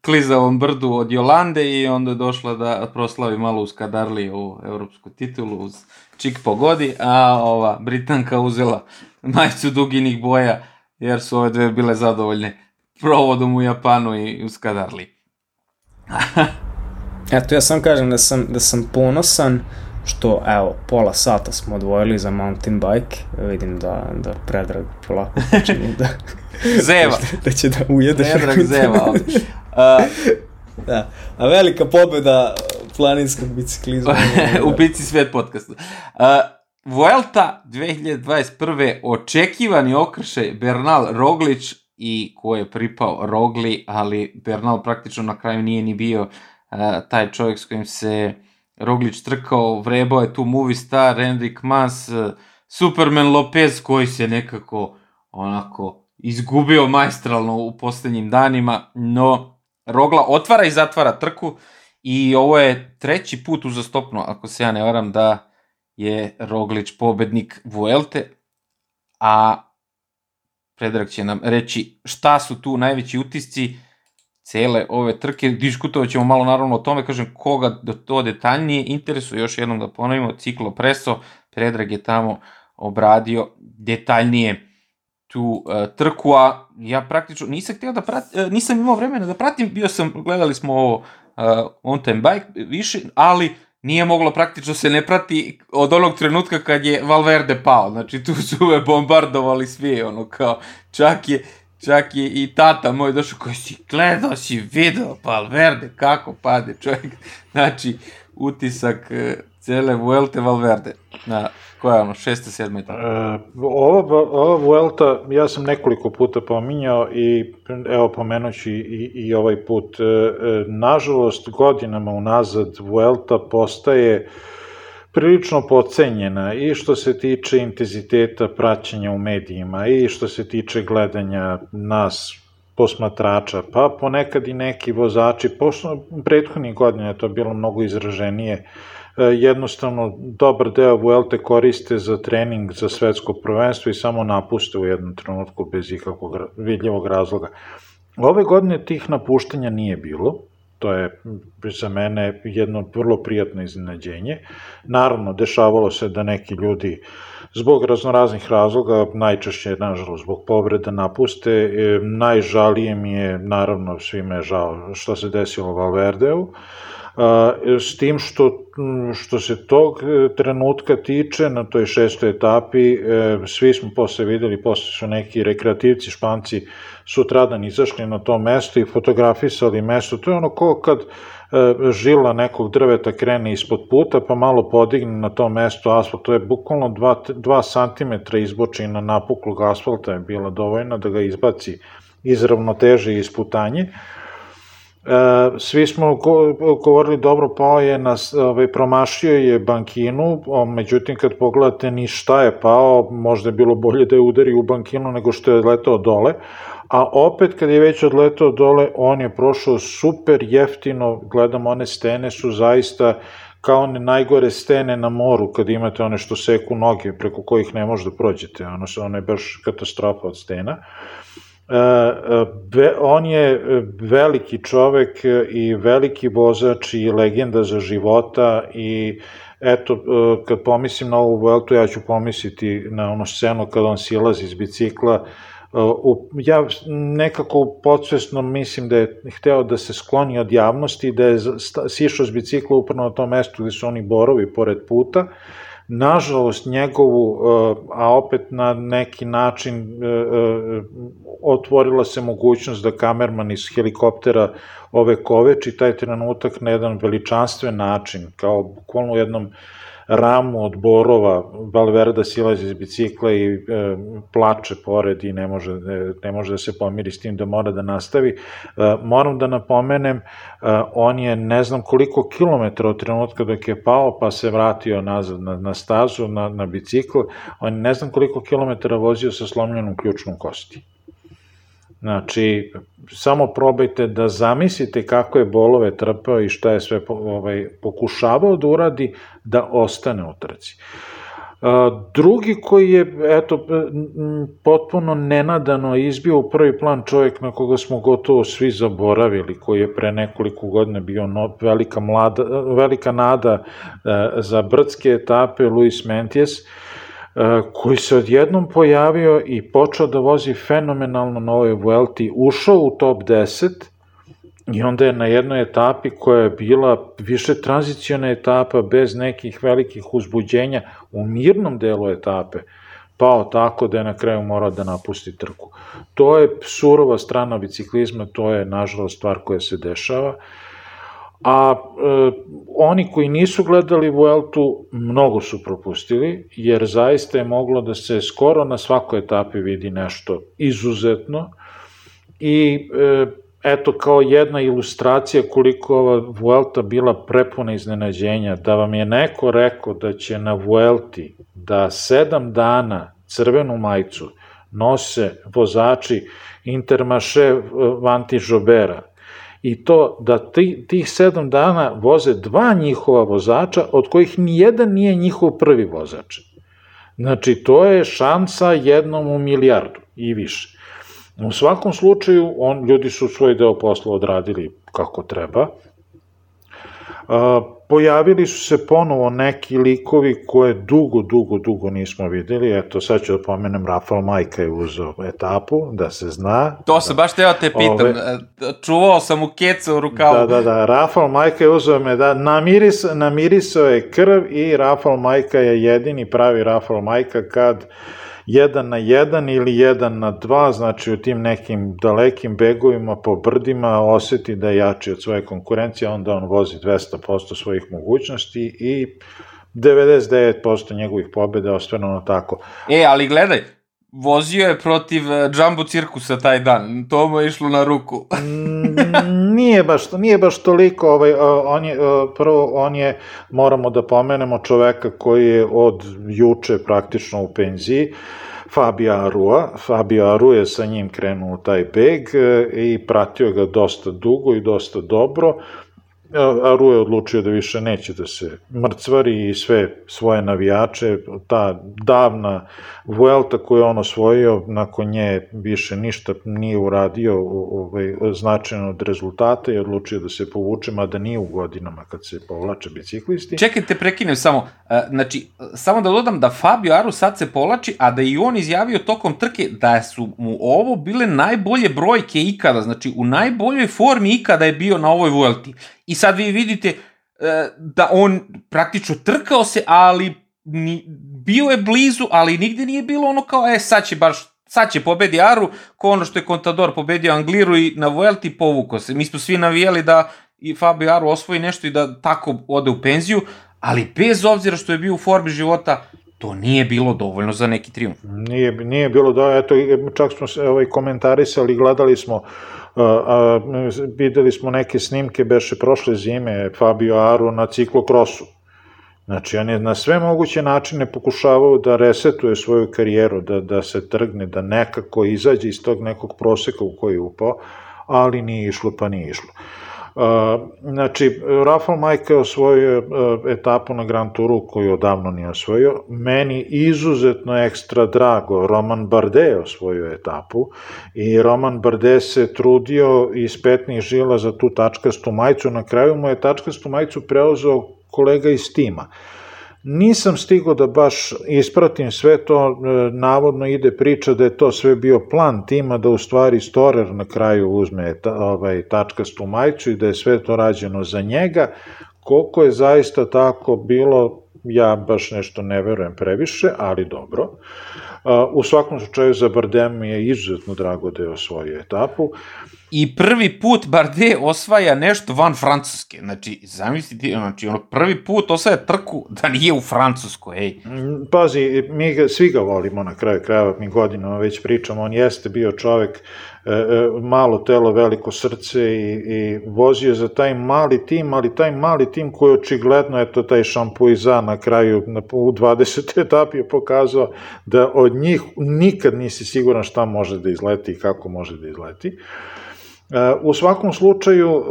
klizavom brdu od Jolande i onda je došla da proslavi malo uz Kadarli u evropsku titulu uz čik pogodi, a ova Britanka uzela majicu duginih boja jer su ove dve bile zadovoljne provodom u Japanu i u Skadarli. Eto, ja sam kažem da sam, da sam ponosan što, evo, pola sata smo odvojili za mountain bike, vidim da, da Predrag polako počinje da... zeva! da će da ujede. Predrag zeva ovde. Uh, da, a velika pobeda planinskog biciklizma. u Bici svet podcastu. Uh, Vuelta 2021. očekivani okršaj Bernal Roglić i ko je pripao Rogli, ali Bernal praktično na kraju nije ni bio uh, taj čovjek s kojim se Roglić trkao, vrebao je tu movie star, Enric Mas, uh, Superman Lopez koji se nekako onako izgubio majstralno u poslednjim danima, no Rogla otvara i zatvara trku i ovo je treći put uzastopno, ako se ja ne varam, da je Roglić pobednik Vuelte, a Predrag će nam reći šta su tu najveći utisci cele ove trke. Diskutovat ćemo malo naravno o tome, kažem, koga da to detaljnije interesuje, još jednom da ponovimo, Ciklo Preso, Predrag je tamo obradio detaljnije tu uh, trku, a ja praktično nisam htio da pratim, uh, nisam imao vremena da pratim, bio sam, gledali smo ovo uh, on time bike više, ali nije moglo praktično se ne prati od onog trenutka kad je Valverde pao. Znači tu su ove bombardovali svi, ono kao, čak je, čak je i tata moj došao koji si gledao, si video Valverde kako pade čovjek. Znači, utisak e, cele Vuelte Valverde. Na, koja je ono, šesta, sedma etapa? E, ova, ova Vuelta, ja sam nekoliko puta pominjao i evo pomenući i, i ovaj put. E, e, nažalost, godinama unazad Vuelta postaje prilično pocenjena i što se tiče intenziteta praćenja u medijima i što se tiče gledanja nas posmatrača, pa ponekad i neki vozači, pošto prethodnih godina je to bilo mnogo izraženije, e, jednostavno dobar deo Vuelte koriste za trening za svetsko prvenstvo i samo napuste u jednom trenutku bez ikakvog vidljivog razloga. Ove godine tih napuštenja nije bilo, to je za mene jedno vrlo prijatno iznenađenje. Naravno, dešavalo se da neki ljudi zbog raznoraznih razloga, najčešće, nažalost, zbog povreda napuste, e, najžalije mi je, naravno, svime je žao što se desilo Valverdeu, s tim što, što se tog e, trenutka tiče, na toj šestoj etapi, e, svi smo posle videli, posle su neki rekreativci španci sutradan izašli na to mesto i fotografisali mesto. To je ono ko kad e, žila nekog drveta krene ispod puta, pa malo podigne na to mesto asfalt. To je bukvalno 2 cm izboči na napuklog asfalta je bila dovoljna da ga izbaci iz ravnoteže i isputanje. Svi smo govorili dobro, pao je, na, ovaj, promašio je bankinu, međutim kad pogledate ni šta je pao, možda je bilo bolje da je udari u bankinu nego što je letao dole, a opet kad je već odletao dole, on je prošao super jeftino, gledam one stene su zaista kao one najgore stene na moru, kad imate one što seku noge, preko kojih ne možete da prođete, ono, ono je baš katastrofa od stena. E, e, on je e, veliki čovek i veliki vozač i legenda za života i eto, kad pomislim na ovu Vueltu, ja ću pomisliti na ono scenu kad on silazi iz bicikla, ja nekako podsvesno mislim da je hteo da se skloni od javnosti, da je sišao s bicikla upravo na tom mestu gde su oni borovi pored puta, nažalost njegovu, a opet na neki način otvorila se mogućnost da kamerman iz helikoptera ove koveči taj trenutak na jedan veličanstven način, kao bukvalno u jednom ramu od borova, Valverda silazi iz bicikla i e, plače pored i ne može, ne, ne može da se pomiri s tim da mora da nastavi. E, moram da napomenem, e, on je ne znam koliko kilometra od trenutka dok je pao pa se vratio nazad na, na stazu, na, na bicikl, on ne znam koliko kilometara vozio sa slomljenom ključnom kosti. Znači, samo probajte da zamislite kako je bolove trpeo i šta je sve ovaj, pokušavao da uradi da ostane u trci. Drugi koji je, eto, potpuno nenadano izbio u prvi plan čovjek na koga smo gotovo svi zaboravili, koji je pre nekoliko godina bio no, velika, mlada, velika nada e, za brdske etape, Luis Mentijes, E, koji se odjednom pojavio i počeo da vozi fenomenalno na ovoj Vuelti, ušao u top 10 i onda je na jednoj etapi koja je bila više tranziciona etapa bez nekih velikih uzbuđenja u mirnom delu etape, pao tako da je na kraju morao da napusti trku. To je surova strana biciklizma, to je nažalost stvar koja se dešava a e, oni koji nisu gledali Vueltu mnogo su propustili, jer zaista je moglo da se skoro na svakoj etapi vidi nešto izuzetno. I e, eto kao jedna ilustracija koliko ova Vuelta bila prepuna iznenađenja, da vam je neko rekao da će na Vuelti da sedam dana crvenu majicu nose vozači Intermarché Vanti Žobera, i to da ti, tih sedam dana voze dva njihova vozača, od kojih nijedan nije njihov prvi vozač. Znači, to je šansa jednom u milijardu i više. U svakom slučaju, on, ljudi su svoj deo posla odradili kako treba, pojavili su se ponovo neki likovi koje dugo, dugo, dugo nismo videli. Eto, sad ću da pomenem, Rafal Majka je uzao etapu, da se zna. To se baš teo te pitam. Ove, Čuvao sam u kecu u rukavu. Da, da, da. Rafal Majka je uzao me, da, namiris, namirisao je krv i Rafal Majka je jedini pravi Rafal Majka kad uh, jedan na jedan ili jedan na dva, znači u tim nekim dalekim begovima po brdima oseti da je jači od svoje konkurencije, onda on vozi 200% svojih mogućnosti i 99% njegovih pobjeda ostvareno tako. E, ali gledaj, vozio je protiv uh, Jumbo cirkusa taj dan, to mu je išlo na ruku. Mm, nije baš, nije baš toliko, ovaj, on je, prvo, on je, moramo da pomenemo čoveka koji je od juče praktično u penziji, Fabio Arua. Fabio Aru je sa njim krenuo taj beg e, i pratio ga dosta dugo i dosta dobro. Aru je odlučio da više neće da se mrcvari i sve svoje navijače, ta davna Vuelta koju je on osvojio, nakon nje više ništa nije uradio ovaj, značajno od rezultata i odlučio da se povuče, mada nije u godinama kad se povlače biciklisti. Čekajte, prekinem samo, e, znači, samo da dodam da Fabio Aru sad se povlači, a da i on izjavio tokom trke da su mu ovo bile najbolje brojke ikada, znači u najboljoj formi ikada je bio na ovoj Vuelti I sad vi vidite uh, da on praktično trkao se, ali ni, bio je blizu, ali nigde nije bilo ono kao, e, sad će baš sad će pobedi Aru, ko ono što je Contador pobedio Angliru i na Vuelti povuko se. Mi smo svi navijali da i Fabio Aru osvoji nešto i da tako ode u penziju, ali bez obzira što je bio u formi života, to nije bilo dovoljno za neki triumf. Nije, nije bilo dovoljno, eto, čak smo se ovaj, komentarisali, gledali smo uh, a, videli smo neke snimke, beše prošle zime, Fabio Aru na ciklokrosu. Znači, on je na sve moguće načine pokušavao da resetuje svoju karijeru, da, da se trgne, da nekako izađe iz tog nekog proseka u koji je upao, ali nije išlo pa nije išlo. Uh, znači, Rafael Majka je osvojio etapu na Grand Touru koju odavno nije osvojio. Meni izuzetno ekstra drago, Roman Bardet je osvojio etapu i Roman Bardet se trudio iz petnih žila za tu tačkastu majicu. Na kraju mu je tačkastu majicu preuzeo kolega iz tima. Nisam stigao da baš ispratim sve to, e, navodno ide priča da je to sve bio plan tima, da u stvari Storer na kraju uzme ta, ovaj, tačkastu majicu i da je sve to rađeno za njega. Koliko je zaista tako bilo, ja baš nešto ne verujem previše, ali dobro. U svakom slučaju za Bardem je izuzetno drago da je osvojio etapu i prvi put Bardet osvaja nešto van Francuske. Znači, zamislite, znači, ono prvi put osvaja trku da nije u Francuskoj, ej. Mm, pazi, mi ga, svi ga volimo na kraju krajeva, mi godinama već pričamo, on jeste bio čovek, malo telo, veliko srce i, i vozio za taj mali tim, ali taj mali tim koji očigledno, eto, taj šampuiza na kraju, na, u 20. etapi je pokazao da od njih nikad nisi siguran šta može da izleti i kako može da izleti. U svakom slučaju, e,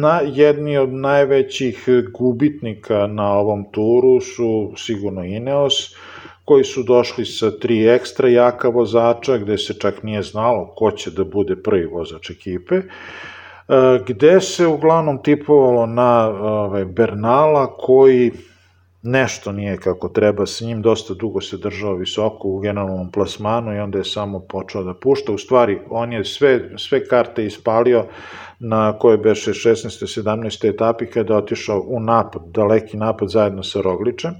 na, jedni od najvećih gubitnika na ovom turu su sigurno Ineos, koji su došli sa tri ekstra jaka vozača, gde se čak nije znalo ko će da bude prvi vozač ekipe, e, gde se uglavnom tipovalo na ovaj, Bernala, koji nešto nije kako treba, sa njim dosta dugo se držao visoko u generalnom plasmanu i onda je samo počeo da pušta. U stvari, on je sve, sve karte ispalio na koje beše 16. 17. etapi kada je otišao u napad, daleki napad zajedno sa Rogličem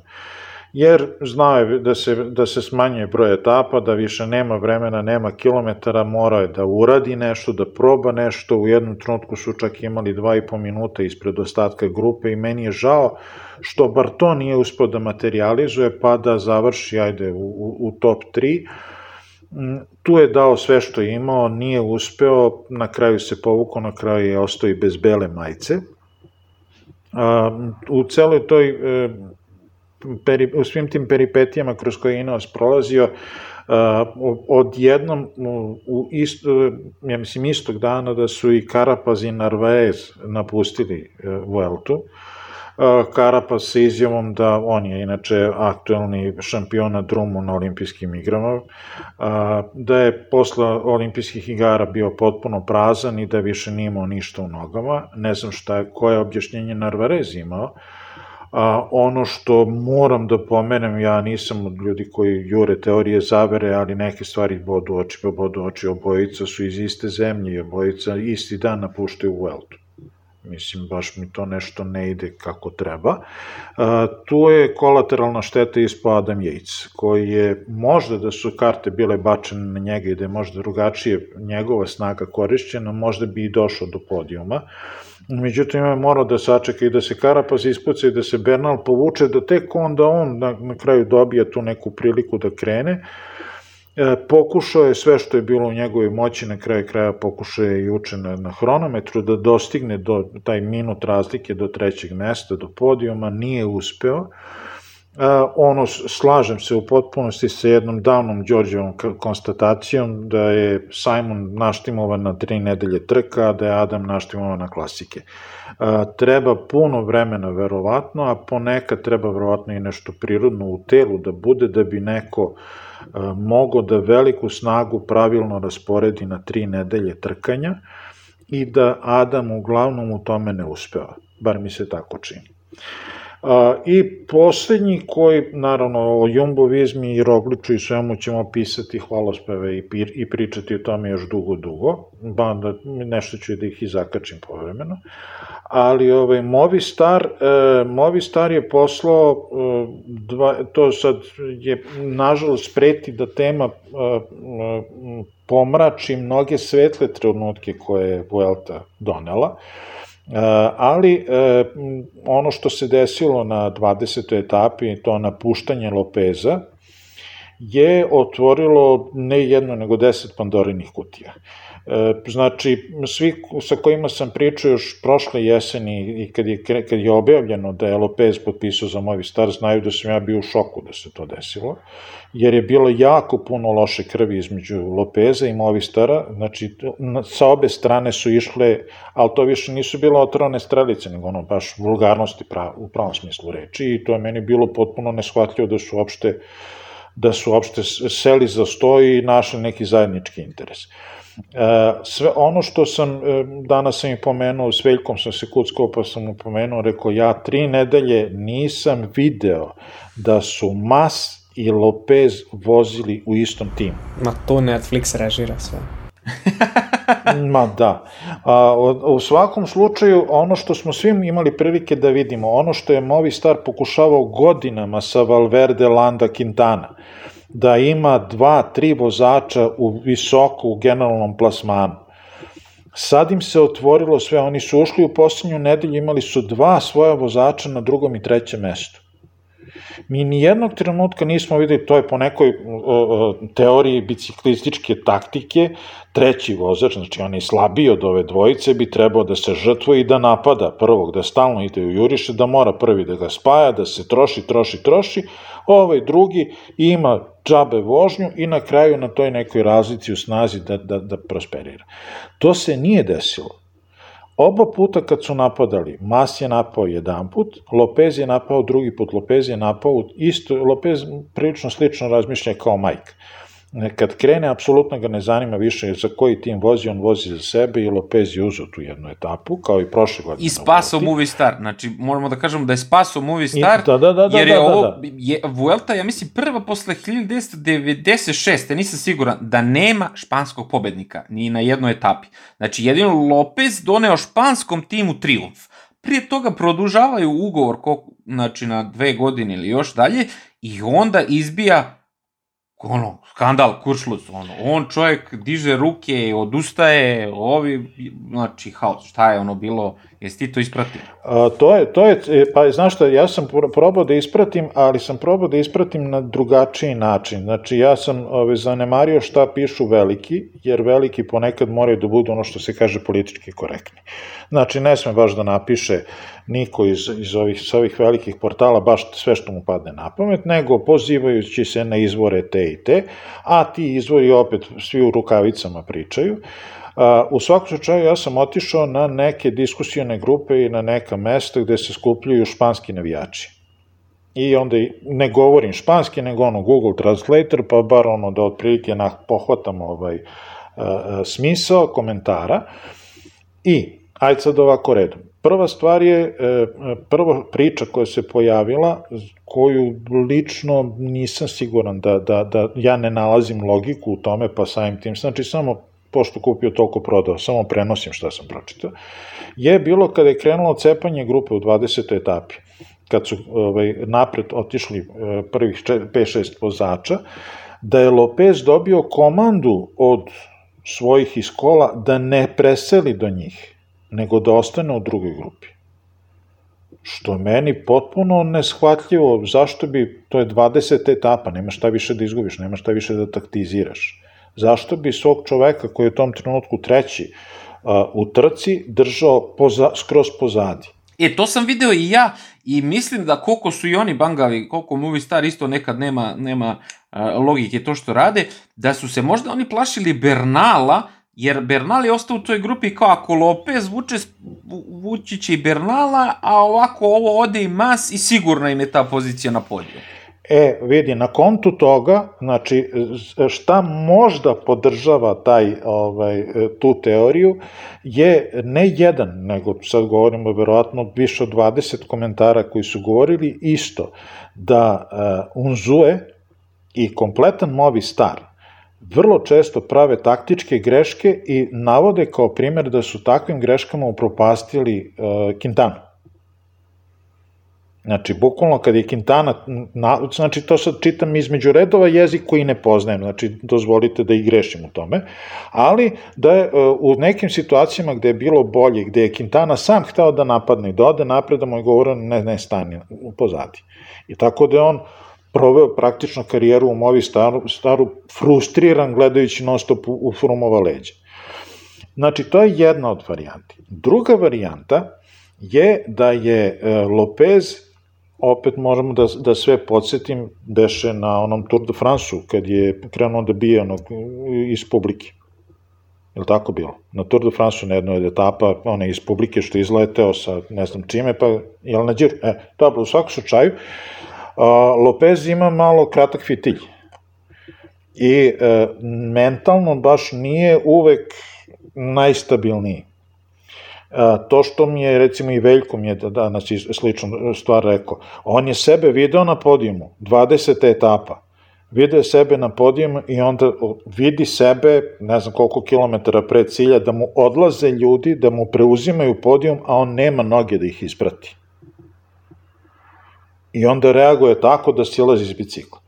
jer znao da se, da se smanjuje broj etapa, da više nema vremena, nema kilometara, mora je da uradi nešto, da proba nešto, u jednom trenutku su čak imali dva i po minuta ispred ostatka grupe i meni je žao što bar to nije uspio da materializuje, pa da završi, ajde, u, u, u top 3, mm, tu je dao sve što je imao, nije uspeo, na kraju se povukao, na kraju je ostao i bez bele majice. U celoj toj e, peri, u svim tim peripetijama kroz koje je Ineos prolazio, uh, odjednom u, u isto, ja mislim istog dana da su i Karapaz i Narvaez napustili uh, Vueltu, uh, Karapaz sa izjavom da on je inače aktuelni šampion na drumu na olimpijskim igrama, uh, da je posle olimpijskih igara bio potpuno prazan i da više nije imao ništa u nogama. Ne znam šta je, koje objašnjenje Narvarez imao, A, ono što moram da pomenem, ja nisam od ljudi koji jure teorije zavere, ali neke stvari bodu oči, pa bodu oči, obojica su iz iste zemlje i obojica isti dan napuštaju Vueltu. mislim, baš mi to nešto ne ide kako treba. A, tu je kolateralna šteta ispod Adam Yates, koji je, možda da su karte bile bačene na njega i da je možda drugačije njegova snaga korišćena, možda bi i došao do podijuma. Međutim, je morao da sačeka i da se Karapaz ispuca i da se Bernal povuče, da tek onda on na, na kraju dobija tu neku priliku da krene. E, pokušao je sve što je bilo u njegovoj moći, na kraju kraja pokušao je i uče na, na hronometru da dostigne do taj minut razlike do trećeg mesta, do podijuma, nije uspeo. E, ono, slažem se u potpunosti sa jednom davnom Đorđevom konstatacijom da je Simon naštimovan na tri nedelje trka, a da je Adam naštimovan na klasike. Treba puno vremena verovatno, a ponekad treba verovatno i nešto prirodno u telu da bude da bi neko mogo da veliku snagu pravilno rasporedi na tri nedelje trkanja i da Adam uglavnom u tome ne uspeva, bar mi se tako čini. I poslednji koji, naravno, o jumbovizmi i rogliču i svemu ćemo pisati hvalospeve i, i pričati o tome još dugo, dugo, ba da nešto ću da ih i zakačim povremeno, ali ovaj Movistar, e, Movistar je poslao, e, dva, to sad je nažalost preti da tema e, e, pomrači mnoge svetle trenutke koje je Vuelta donela, ali e, ono što se desilo na 20. etapi, to napuštanje Lopeza, je otvorilo ne jedno nego deset pandorinih kutija. E, znači, svi sa kojima sam pričao još prošle jeseni i kad je, kad je objavljeno da je Lopez potpisao za Movi Star, znaju da sam ja bio u šoku da se to desilo, jer je bilo jako puno loše krvi između Lopeza i Movistara, znači sa obe strane su išle, ali to više nisu bilo otrovane strelice, nego ono baš vulgarnosti prav, u pravom smislu reči i to je meni bilo potpuno neshvatljivo da su uopšte da su uopšte seli za sto i našli neki zajednički interes. E, sve ono što sam, e, danas sam i pomenuo, s Veljkom sam se kuckao pa sam mu pomenuo, rekao ja tri nedelje nisam video da su Mas i Lopez vozili u istom timu. Ma to Netflix režira sve. Ma da. A, u svakom slučaju, ono što smo svim imali prilike da vidimo, ono što je Movistar pokušavao godinama sa Valverde, Landa, Quintana, da ima dva, tri vozača u visoko u generalnom plasmanu. Sad im se otvorilo sve, oni su ušli u poslednju nedelju, imali su dva svoja vozača na drugom i trećem mestu. Mi ni jednog trenutka nismo videli, to je po nekoj teoriji biciklističke taktike, treći vozač, znači on je slabiji od ove dvojice, bi trebao da se žrtvuje i da napada prvog, da stalno ide u juriše, da mora prvi da ga spaja, da se troši, troši, troši, ovaj drugi ima džabe vožnju i na kraju na toj nekoj razlici u snazi da, da, da prosperira. To se nije desilo. Oba puta kad su napadali, Mas je napao jedan put, Lopez je napao drugi put, Lopez je napao isto, Lopez prilično slično razmišlja kao Mike kad krene, apsolutno ga ne zanima više za koji tim vozi, on vozi za sebe i Lopez je uzao tu jednu etapu, kao i prošle godine. I spasao Movie Star, znači moramo da kažemo da je spasao Movie Star, I, da, da, da, da, jer je da, da, ovo, da. je, Vuelta, ja mislim, prva posle 1996. nisam siguran, da nema španskog pobednika, ni na jednoj etapi. Znači, jedino Lopez doneo španskom timu triumf. Prije toga produžavaju ugovor, ko, znači na dve godine ili još dalje, i onda izbija ono, skandal, kuršluc, ono, on čovjek diže ruke, odustaje, ovi, znači, haos, šta je ono bilo, jesi ti to ispratio? A, to je, to je, e, pa znaš šta, ja sam probao da ispratim, ali sam probao da ispratim na drugačiji način, znači, ja sam ove, zanemario šta pišu veliki, jer veliki ponekad moraju da budu ono što se kaže politički korektni. Znači, ne sme baš da napiše niko iz, iz ovih, s ovih velikih portala baš sve što mu padne na pamet, nego pozivajući se na izvore te i te, a ti izvori opet svi u rukavicama pričaju. U svakom slučaju ja sam otišao na neke diskusijone grupe i na neka mesta gde se skupljaju španski navijači. I onda ne govorim španski, nego ono Google Translator, pa bar ono da otprilike na, pohvatam ovaj smisao komentara. I, ajde sad ovako redom. Prva stvar je, e, prva priča koja se pojavila, koju lično nisam siguran da, da, da ja ne nalazim logiku u tome, pa samim tim, znači samo pošto kupio, toliko prodao, samo prenosim šta sam pročitao, je bilo kada je krenulo cepanje grupe u 20. etapi, kad su ovaj, napred otišli eh, prvih 5-6 vozača, da je Lopez dobio komandu od svojih iz kola da ne preseli do njih, nego da ostane u drugoj grupi. Što meni potpuno neshvatljivo, zašto bi, to je 20 etapa, nema šta više da izgubiš, nema šta više da taktiziraš. Zašto bi svog čoveka koji je u tom trenutku treći u trci držao poza, skroz pozadi? E, to sam video i ja i mislim da koliko su i oni bangavi, koliko Movie Star isto nekad nema, nema logike to što rade, da su se možda oni plašili Bernala, jer Bernal je ostao u toj grupi kao ako Lopez vuče, vući će i Bernala, a ovako ovo ode i Mas i sigurno im je ta pozicija na podiju. E, vidi, na kontu toga, znači, šta možda podržava taj, ovaj, tu teoriju, je ne jedan, nego sad govorimo verovatno više od 20 komentara koji su govorili isto, da uh, Unzue i kompletan Movi Star vrlo često prave taktičke greške i navode kao primjer da su takvim greškama upropastili uh, Quintana. Znači, bukvalno kad je Quintana, na, znači to sad čitam između redova jezik koji ne poznajem, znači dozvolite da i grešim u tome, ali da je uh, u nekim situacijama gde je bilo bolje, gde je Quintana sam hteo da napadne i da ode napred, da mu je govorio ne, ne stani pozadi. I tako da je on proveo praktično karijeru u Movi staru, staru frustriran gledajući non stop u, u Frumova leđa. Znači, to je jedna od varijanti. Druga varijanta je da je e, Lopez opet možemo da, da sve podsjetim, beše na onom Tour de France-u, kad je krenuo da bije onog iz publike. Je li tako bilo? Na Tour de France-u na jednoj od etapa, one iz publike što izleteo sa ne znam čime, pa je li na džir? E, dobro, u svakom slučaju, Lopez ima malo kratak fitilj. I e, mentalno baš nije uvek najstabilniji to što mi je, recimo i Veljko mi je danas slično stvar rekao, on je sebe video na podijumu, 20 etapa, vide sebe na podijumu i onda vidi sebe, ne znam koliko kilometara pred cilja, da mu odlaze ljudi, da mu preuzimaju podijum, a on nema noge da ih isprati. I onda reaguje tako da silazi iz bicikla.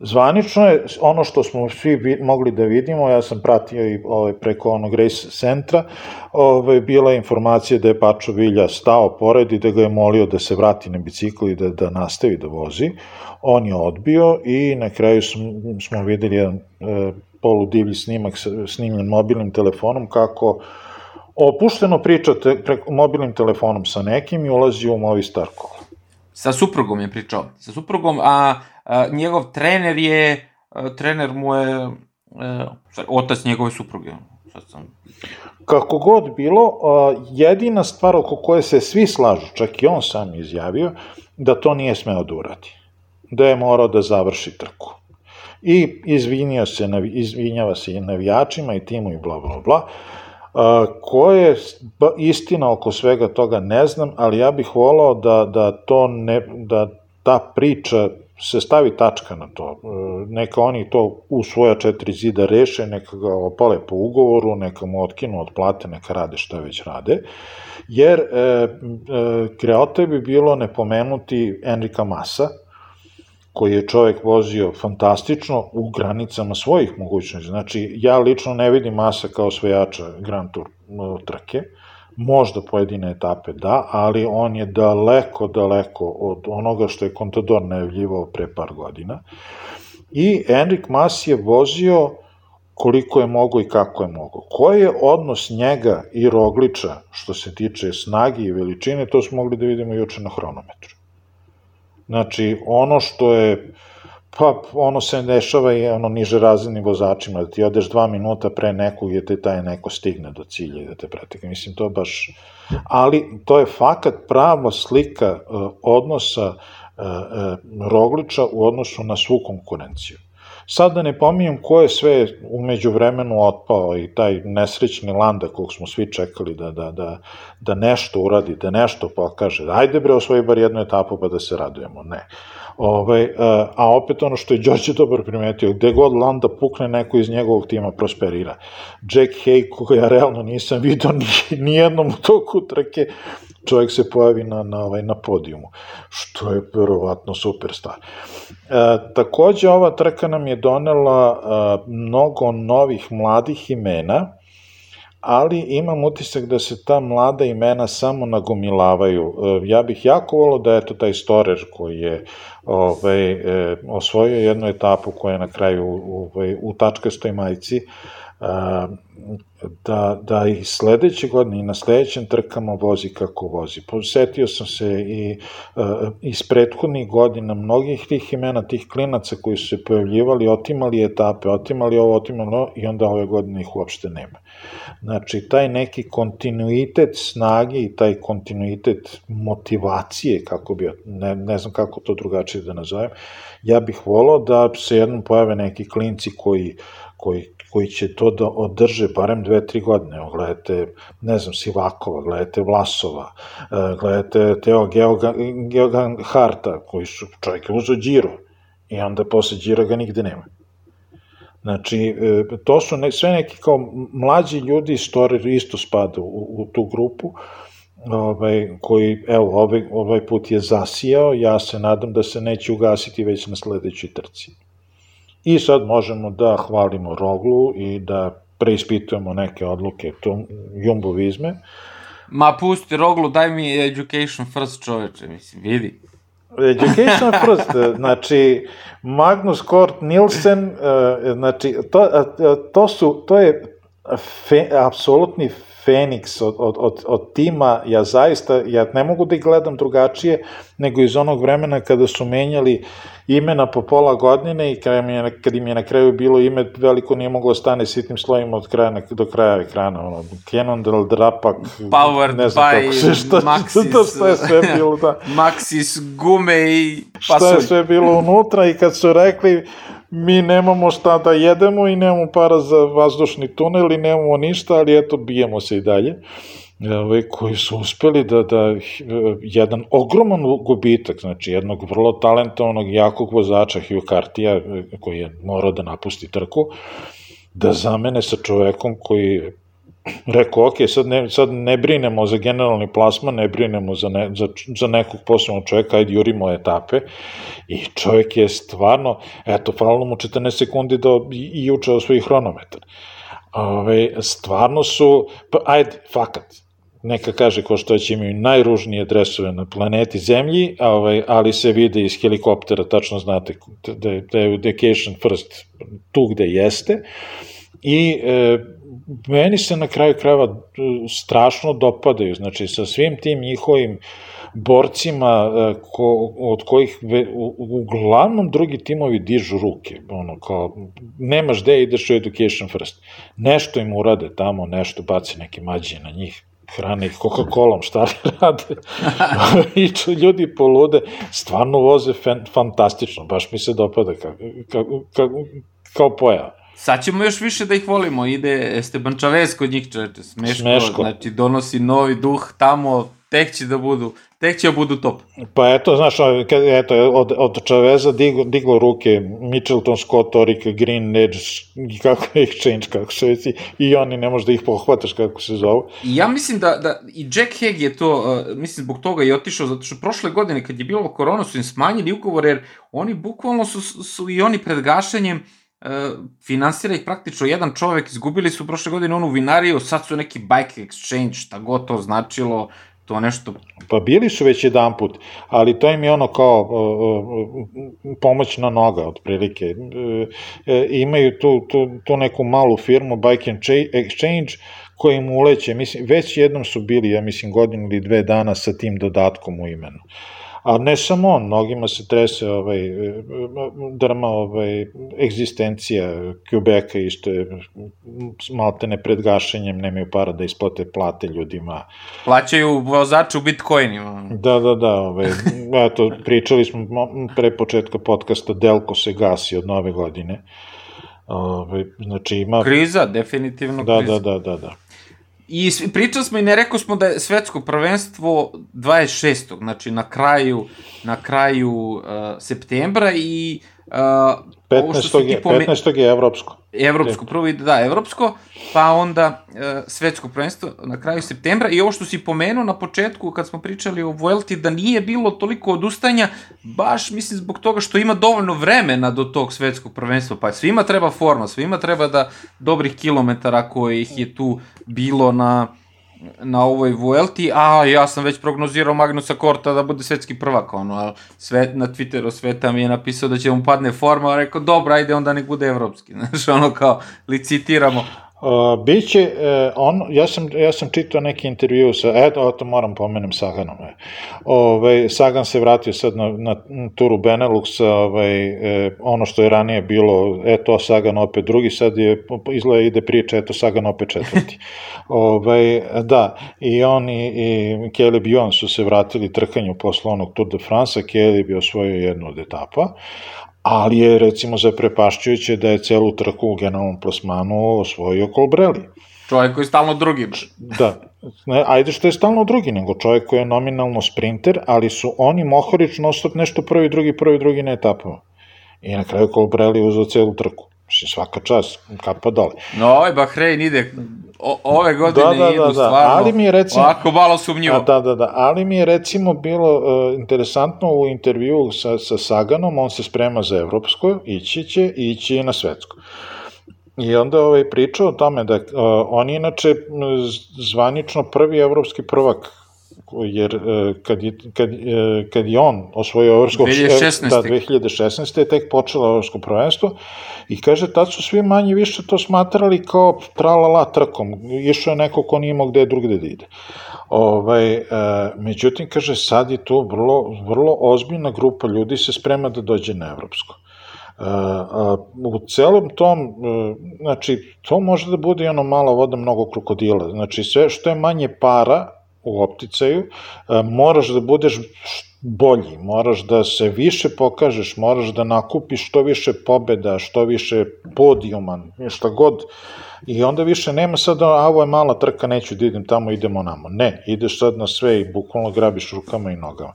Zvanično je ono što smo svi mogli da vidimo, ja sam pratio i ovaj, preko onog race centra, ovaj, bila je informacija da je Pačo Vilja stao pored i da ga je molio da se vrati na bicikl i da, da nastavi da vozi. On je odbio i na kraju smo, smo videli jedan e, poludivlji snimak snimljen mobilnim telefonom kako opušteno pričate preko mobilnim telefonom sa nekim i ulazi u Movistar kola. Sa suprugom je pričao. Sa suprugom, a njegov trener je, trener mu je otac njegove supruge. Sad sam... Kako god bilo, jedina stvar oko koje se svi slažu, čak i on sam izjavio, da to nije smeo da uradi. Da je morao da završi trku. I izvinio se, izvinjava se i navijačima i timu i bla bla bla. Ko je istina oko svega toga ne znam, ali ja bih volao da, da to ne, da ta priča se stavi tačka na to. E, neka oni to u svoja četiri zida reše, neka ga opale po ugovoru, neka mu otkinu od plate, neka rade šta već rade, jer e, e, kreote bi bilo ne pomenuti Enrika Masa, koji je čovek vozio fantastično u granicama svojih mogućnosti. Znači, ja lično ne vidim Masa kao svejača Grand Tour trke, možda pojedine etape da, ali on je daleko, daleko od onoga što je Contador najavljivao pre par godina. I Enrik Mas je vozio koliko je mogo i kako je mogo. Koji je odnos njega i Rogliča što se tiče snagi i veličine, to smo mogli da vidimo juče na hronometru. Znači, ono što je Pa, ono se dešava i ono niže razrednim vozačima, da ti odeš dva minuta pre nekog i te taj neko stigne do cilja i da te pretekne. Mislim, to baš... Ali to je fakat prava slika uh, odnosa uh, uh, Rogliča u odnosu na svu konkurenciju. Sad da ne pominjem ko je sve umeđu vremenu otpao i taj nesrećni Landa kog smo svi čekali da, da, da, da nešto uradi, da nešto pokaže. Ajde bre, osvoji bar jednu etapu pa da se radujemo. Ne. Ovaj, a, a opet ono što je Đorđe dobro primetio, gde god Landa pukne, neko iz njegovog tima prosperira. Jack Hay, koga ja realno nisam vidio ni, nijednom u toku trke, čovjek se pojavi na, na, ovaj, na podijumu, što je verovatno superstar. E, takođe, ova trka nam je donela e, mnogo novih mladih imena, ali imam utisak da se ta mlada imena samo nagomilavaju. E, ja bih jako volio da je to taj Storer koji je ovaj, e, osvojio jednu etapu koja je na kraju ovaj, u tačkastoj majici, da, da i sledeće godine i na sledećem trkama vozi kako vozi. Posetio sam se i uh, iz prethodnih godina mnogih tih imena, tih klinaca koji su se pojavljivali, otimali etape, otimali ovo, otimali ovo i onda ove godine ih uopšte nema. Znači, taj neki kontinuitet snage i taj kontinuitet motivacije, kako bi, ne, ne znam kako to drugačije da nazovem, ja bih volao da se jednom pojave neki klinci koji koji, koji će to da održe barem dve, tri godine. Evo, gledajte, ne znam, Sivakova, gledajte Vlasova, e, gledajte Teo Geogan, Geogan Harta, koji su čovjek uzo Điro i onda posle Đira ga nigde nema. Znači, e, to su ne, sve neki kao mlađi ljudi, Storer isto spada u, u tu grupu, ovaj, koji, evo, ovaj, ovaj put je zasijao, ja se nadam da se neće ugasiti već na sledećoj trci. I sad možemo da hvalimo Roglu i da preispitujemo neke odluke tu Jumbo Vizme. Ma pusti Roglu, daj mi education first čoveče, mislim, vidi. Education first, znači Magnus Kort Nielsen, e, znači to, e, to su, to je fe, apsolutni Feniks od, od, od, od tima, ja zaista, ja ne mogu da ih gledam drugačije nego iz onog vremena kada su menjali imena po pola godine i kada im je, kad im je na kraju bilo ime, veliko nije moglo da stane sitnim slojima od kraja do kraja ekrana, ono, Cannondale, Drapak, Powered ne znam by kako se, šta, Maxis, šta, šta je sve bilo, da. Maxis gume i pasulj. Šta je sve bilo unutra i kad su rekli, mi nemamo šta da jedemo i nemamo para za vazdušni tunel i nemamo ništa, ali eto, bijemo se i dalje. Ove, koji su uspeli da, da jedan ogroman gubitak, znači jednog vrlo talentovanog, jakog vozača Hugh Cartija, koji je morao da napusti trku, da zamene sa čovekom koji rekao, ok, sad ne, sad ne brinemo za generalni plasman, ne brinemo za, ne, za, za nekog posebnog čoveka, ajde jurimo etape i čovek je stvarno, eto, falilo mu 14 sekundi da i, i učeo svoj hronometar. Ove, stvarno su, pa, ajde, fakat, neka kaže ko što će imaju najružnije dresove na planeti Zemlji, ovaj, ali se vide iz helikoptera, tačno znate da je, da je Vacation First tu gde jeste. I e, meni se na kraju krajeva e, strašno dopadaju, znači sa svim tim njihovim borcima e, ko, od kojih ve, u, uglavnom drugi timovi dižu ruke, ono kao nemaš gde ideš u education first. Nešto im urade tamo, nešto baci neke mađe na njih, hrane ih Coca-Colom, šta li rade? I ljudi polude, stvarno voze fan, fantastično, baš mi se dopada kao, kao, kao, kao pojava. Sad ćemo još više da ih volimo, ide Esteban Chavez kod njih, čoveče, smeško, smeško, znači donosi novi duh tamo, tek će da budu, tek će da budu top. Pa eto, znaš, kad, eto, od, od Chaveza digo, digo ruke Mitchelton, Scott, Orik, Green, Edge, kako je exchange, kako se veci, i oni ne možeš da ih pohvataš kako se zovu. Ja mislim da, da i Jack Hag je to, uh, mislim, zbog toga je otišao, zato što prošle godine kad je bilo korona su im smanjili ugovor, jer oni bukvalno su, su i oni pred gašenjem uh, finansira ih praktično jedan čovek, izgubili su prošle godine onu vinariju, sad su neki bike exchange, šta god to značilo, to nešto... Pa bili su već jedan put, ali to im je ono kao pomoćna noga, otprilike. Uh, imaju tu, tu, tu neku malu firmu, Bike Exchange, koja im uleće, mislim, već jednom su bili, ja mislim, godinu ili dve dana sa tim dodatkom u imenu. Uh, A ne samo on, mnogima se trese ovaj, drma ovaj, egzistencija Quebeca isto je maltene pred gašenjem, nemaju para da isplate plate ljudima. Plaćaju vozaču bitcoinima. Da, da, da. Ovaj, eto, pričali smo pre početka podcasta, Delko se gasi od nove godine. Ovaj, znači ima... Kriza, definitivno da, kriza. Da, da, da, da. I pričali smo i ne rekao smo da je svetsko prvenstvo 26. Znači na kraju, na kraju uh, septembra i uh, 15. Je, pome... 15. je evropsko. Evropsko, prvo ide, da, evropsko, pa onda e, svetsko prvenstvo na kraju septembra i ovo što si pomenuo na početku kad smo pričali o Vuelti da nije bilo toliko odustanja, baš mislim zbog toga što ima dovoljno vremena do tog svetskog prvenstva, pa svima treba forma, svima treba da dobrih kilometara kojih je tu bilo na na ovoj Vuelti, a ja sam već prognozirao Magnusa Korta da bude svetski prvak, ono, a sve, na Twitteru sveta mi je napisao da će mu padne forma, a rekao, dobro, ajde, onda nek bude evropski, znaš, ono kao, licitiramo. Uh, biće, uh, on, ja, sam, ja sam čitao neki intervju sa, eto, to moram pomenem Saganom. Ove, ovaj, Sagan se vratio sad na, na turu Benelux, ovaj, e, ono što je ranije bilo, eto, Sagan opet drugi, sad je, izgleda ide priča, eto, Sagan opet četvrti. ovaj, da, i on i, i Caleb Ewan su se vratili trkanju posle onog Tour de France, Caleb je osvojio jednu od etapa, ali je recimo zaprepašćujuće da je celu trku u generalnom plasmanu osvojio Colbrelli. Čovjek koji je stalno drugi. Da, ne, ajde što je stalno drugi, nego čovjek koji je nominalno sprinter, ali su oni Mohorić nostop nešto prvi, drugi, prvi, drugi na etapama. I na kraju Colbrelli uzao celu trku. Mislim, svaka čast, kapa dole. No, ovaj Bahrein ide, o, ove godine da, da, idu da, da. stvarno, ali mi je recimo, ovako malo sumnjivo. Da, da, da, ali mi je recimo bilo uh, interesantno u intervju sa, sa Saganom, on se sprema za evropsko, ići će, ići i na svetsko. I onda ovaj pričao o tome da uh, on je inače zvanično prvi evropski prvak jer e, kad je, kad, e, kad je on osvojio evropsko 2016. Da, 2016. je tek počelo evropsko prvenstvo i kaže, tad su svi manje više to smatrali kao tralala trkom, išao je neko ko nije imao gde drugde da ide. Ovaj, e, međutim, kaže, sad je to vrlo, vrlo ozbiljna grupa ljudi se sprema da dođe na evropsko. Uh, uh, u celom tom, uh, znači, to može da bude i ono mala voda, mnogo krokodila. Znači, sve što je manje para, u opticaju, e, moraš da budeš bolji, moraš da se više pokažeš, moraš da nakupiš što više pobeda, što više podijuma, šta god. I onda više nema sad, a ovo je mala trka, neću da idem tamo, idemo namo. Ne, ideš sad na sve i bukvalno grabiš rukama i nogama.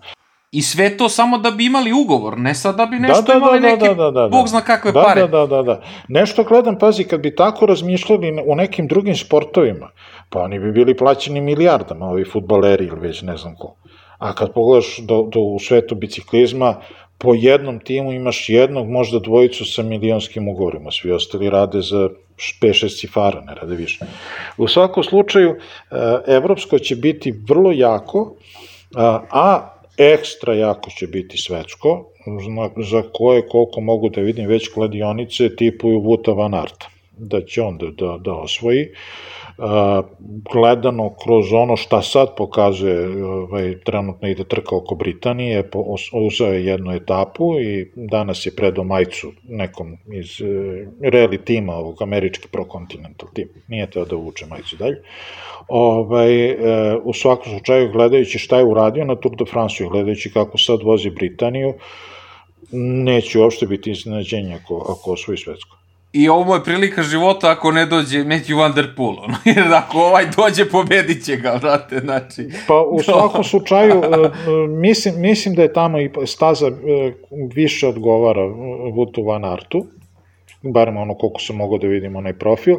I sve to samo da bi imali ugovor, ne sad da bi nešto da, da, imali da, neke, da, da, da, bog zna kakve da, pare. Da, da, da, da. Nešto gledam, pazi, kad bi tako razmišljali u nekim drugim sportovima, pa oni bi bili plaćeni milijardama, ovi futbaleri ili već ne znam ko. A kad pogledaš do, do, u svetu biciklizma, po jednom timu imaš jednog, možda dvojicu sa milionskim ugovorima, svi ostali rade za 5-6 cifara, ne rade više. U svakom slučaju, e, evropsko će biti vrlo jako, a ekstra jako će biti svetsko, za koje koliko mogu da vidim već kladionice tipuju Vuta Van Aert, da će on da, da, da osvoji. Uh, gledano kroz ono šta sad pokazuje, ovaj, trenutno ide trka oko Britanije, uzeo je jednu etapu i danas je predao majicu nekom iz e, rally tima ovog američki Pro Continental tim, nije teo da uvuče majicu dalje. Ovaj, e, u svakom slučaju, gledajući šta je uradio na Tour de France, gledajući kako sad vozi Britaniju, neće uopšte biti iznenađenje ako, ako osvoji svetsko. I ovo je prilika života ako ne dođe Matthew Van Der Poel, ono, jer ako ovaj dođe, pobedit će ga, vrate, znači... Pa u svakom slučaju, e, e, mislim, mislim da je tamo i staza e, više odgovara Vutu Van Artu, barem ono koliko se mogu da vidimo onaj profil,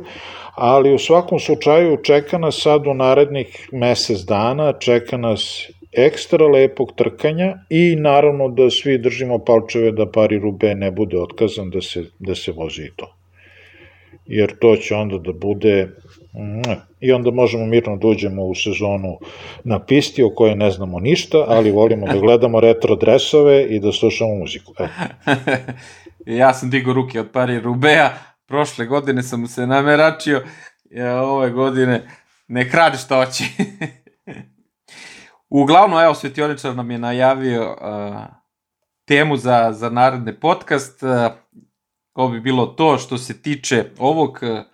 ali u svakom slučaju čeka nas sad u narednih mesec dana, čeka nas ekstra lepog trkanja i naravno da svi držimo palčeve da Pari Rube ne bude otkazan da se, da se vozi i to jer to će onda da bude i onda možemo mirno da uđemo u sezonu na pisti o kojoj ne znamo ništa, ali volimo da gledamo retro dresove i da slušamo muziku. E. ja sam digo ruke od pari Rubea, prošle godine sam se nameračio, ja ove godine ne krade što hoće. Uglavnom, evo, Svetioničar nam je najavio uh, temu za, za naredni podcast. Uh, Ovo bi bilo to što se tiče ovog, e,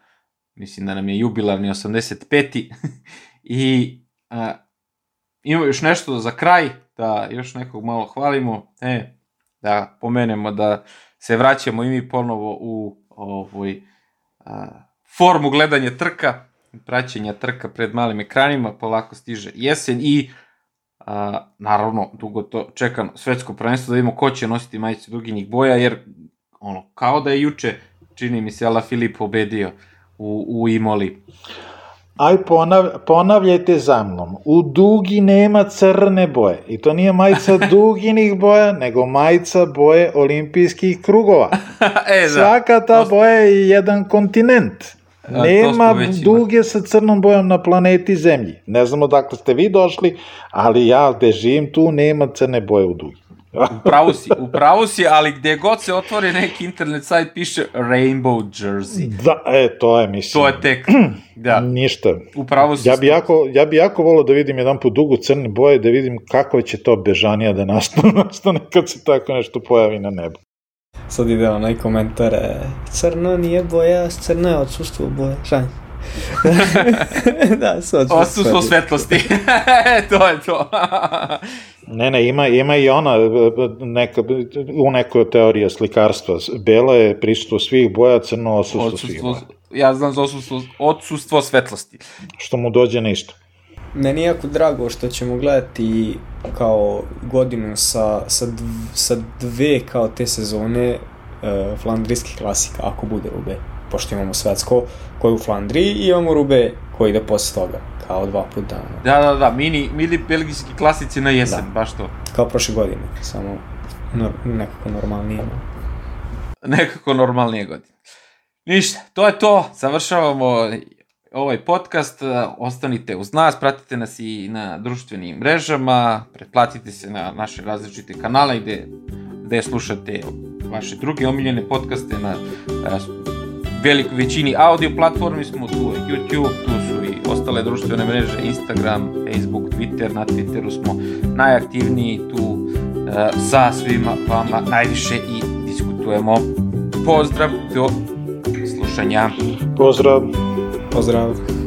mislim da nam je jubilarni 85. I a, ima još nešto za kraj, da još nekog malo hvalimo, e, da pomenemo da se vraćamo i mi ponovo u ovoj a, formu gledanja trka, praćenja trka pred malim ekranima, polako stiže jesen i a, naravno dugo to čekano svetsko prvenstvo da vidimo ko će nositi majicu duginih boja, jer ono, kao da je juče, čini mi se, Ala Filip pobedio u, u Imoli. Aj, ponav, ponavljajte za mnom. U dugi nema crne boje. I to nije majica duginih boja, nego majica boje olimpijskih krugova. e, da. Svaka ta boja je jedan kontinent. Nema to duge sa crnom bojom na planeti Zemlji. Ne znam odakle ste vi došli, ali ja gde živim tu nema crne boje u dugi. Upravo si, upravo si, ali gde god se otvori neki internet sajt piše Rainbow Jersey. Da, e, to je, mislim. To je tek, da, Ništa. upravo si. Ja bi jako, ja bi jako volao da vidim jedan put dugu crne boje, da vidim kako će to bežanija da nastane, nastane kad se tako nešto pojavi na nebu. Sad ide onaj komentar, e, crno nije boja, crno je odsustvo boje, šanje. da, su odsustvo. Odsustvo svetlosti. to je to. Ne, ne, ima, ima i ona, neka, u nekoj teorija slikarstva. Bela je prisustvo svih boja, crno odsustvo svih boja. Odsustvo, ja znam za odsustvo, odsustvo svetlosti. Što mu dođe na isto. Meni je jako drago što ćemo gledati kao godinu sa, sa, dv, sa dve kao te sezone uh, flandrijskih klasika, ako bude Rube. Pošto imamo svetsko koje je u Flandriji i imamo Rube koji ide posle toga, kao dva puta. Ono. Da, da, da, mini, mini belgijski klasici na jesen, da. baš to. Kao prošle godine, samo nor, nekako normalnije. Nekako normalnije godine. Ništa, to je to, završavamo ovaj podcast, ostanite uz nas, pratite nas i na društvenim mrežama, pretplatite se na naše različite kanale gde, gde slušate vaše druge omiljene podcaste na velikoj većini audio platformi smo, tu YouTube, tu su i ostale društvene mreže, Instagram, Facebook, Twitter, na Twitteru smo najaktivniji tu sa svima vama najviše i diskutujemo. Pozdrav, do slušanja. Pozdrav. Pozdrav.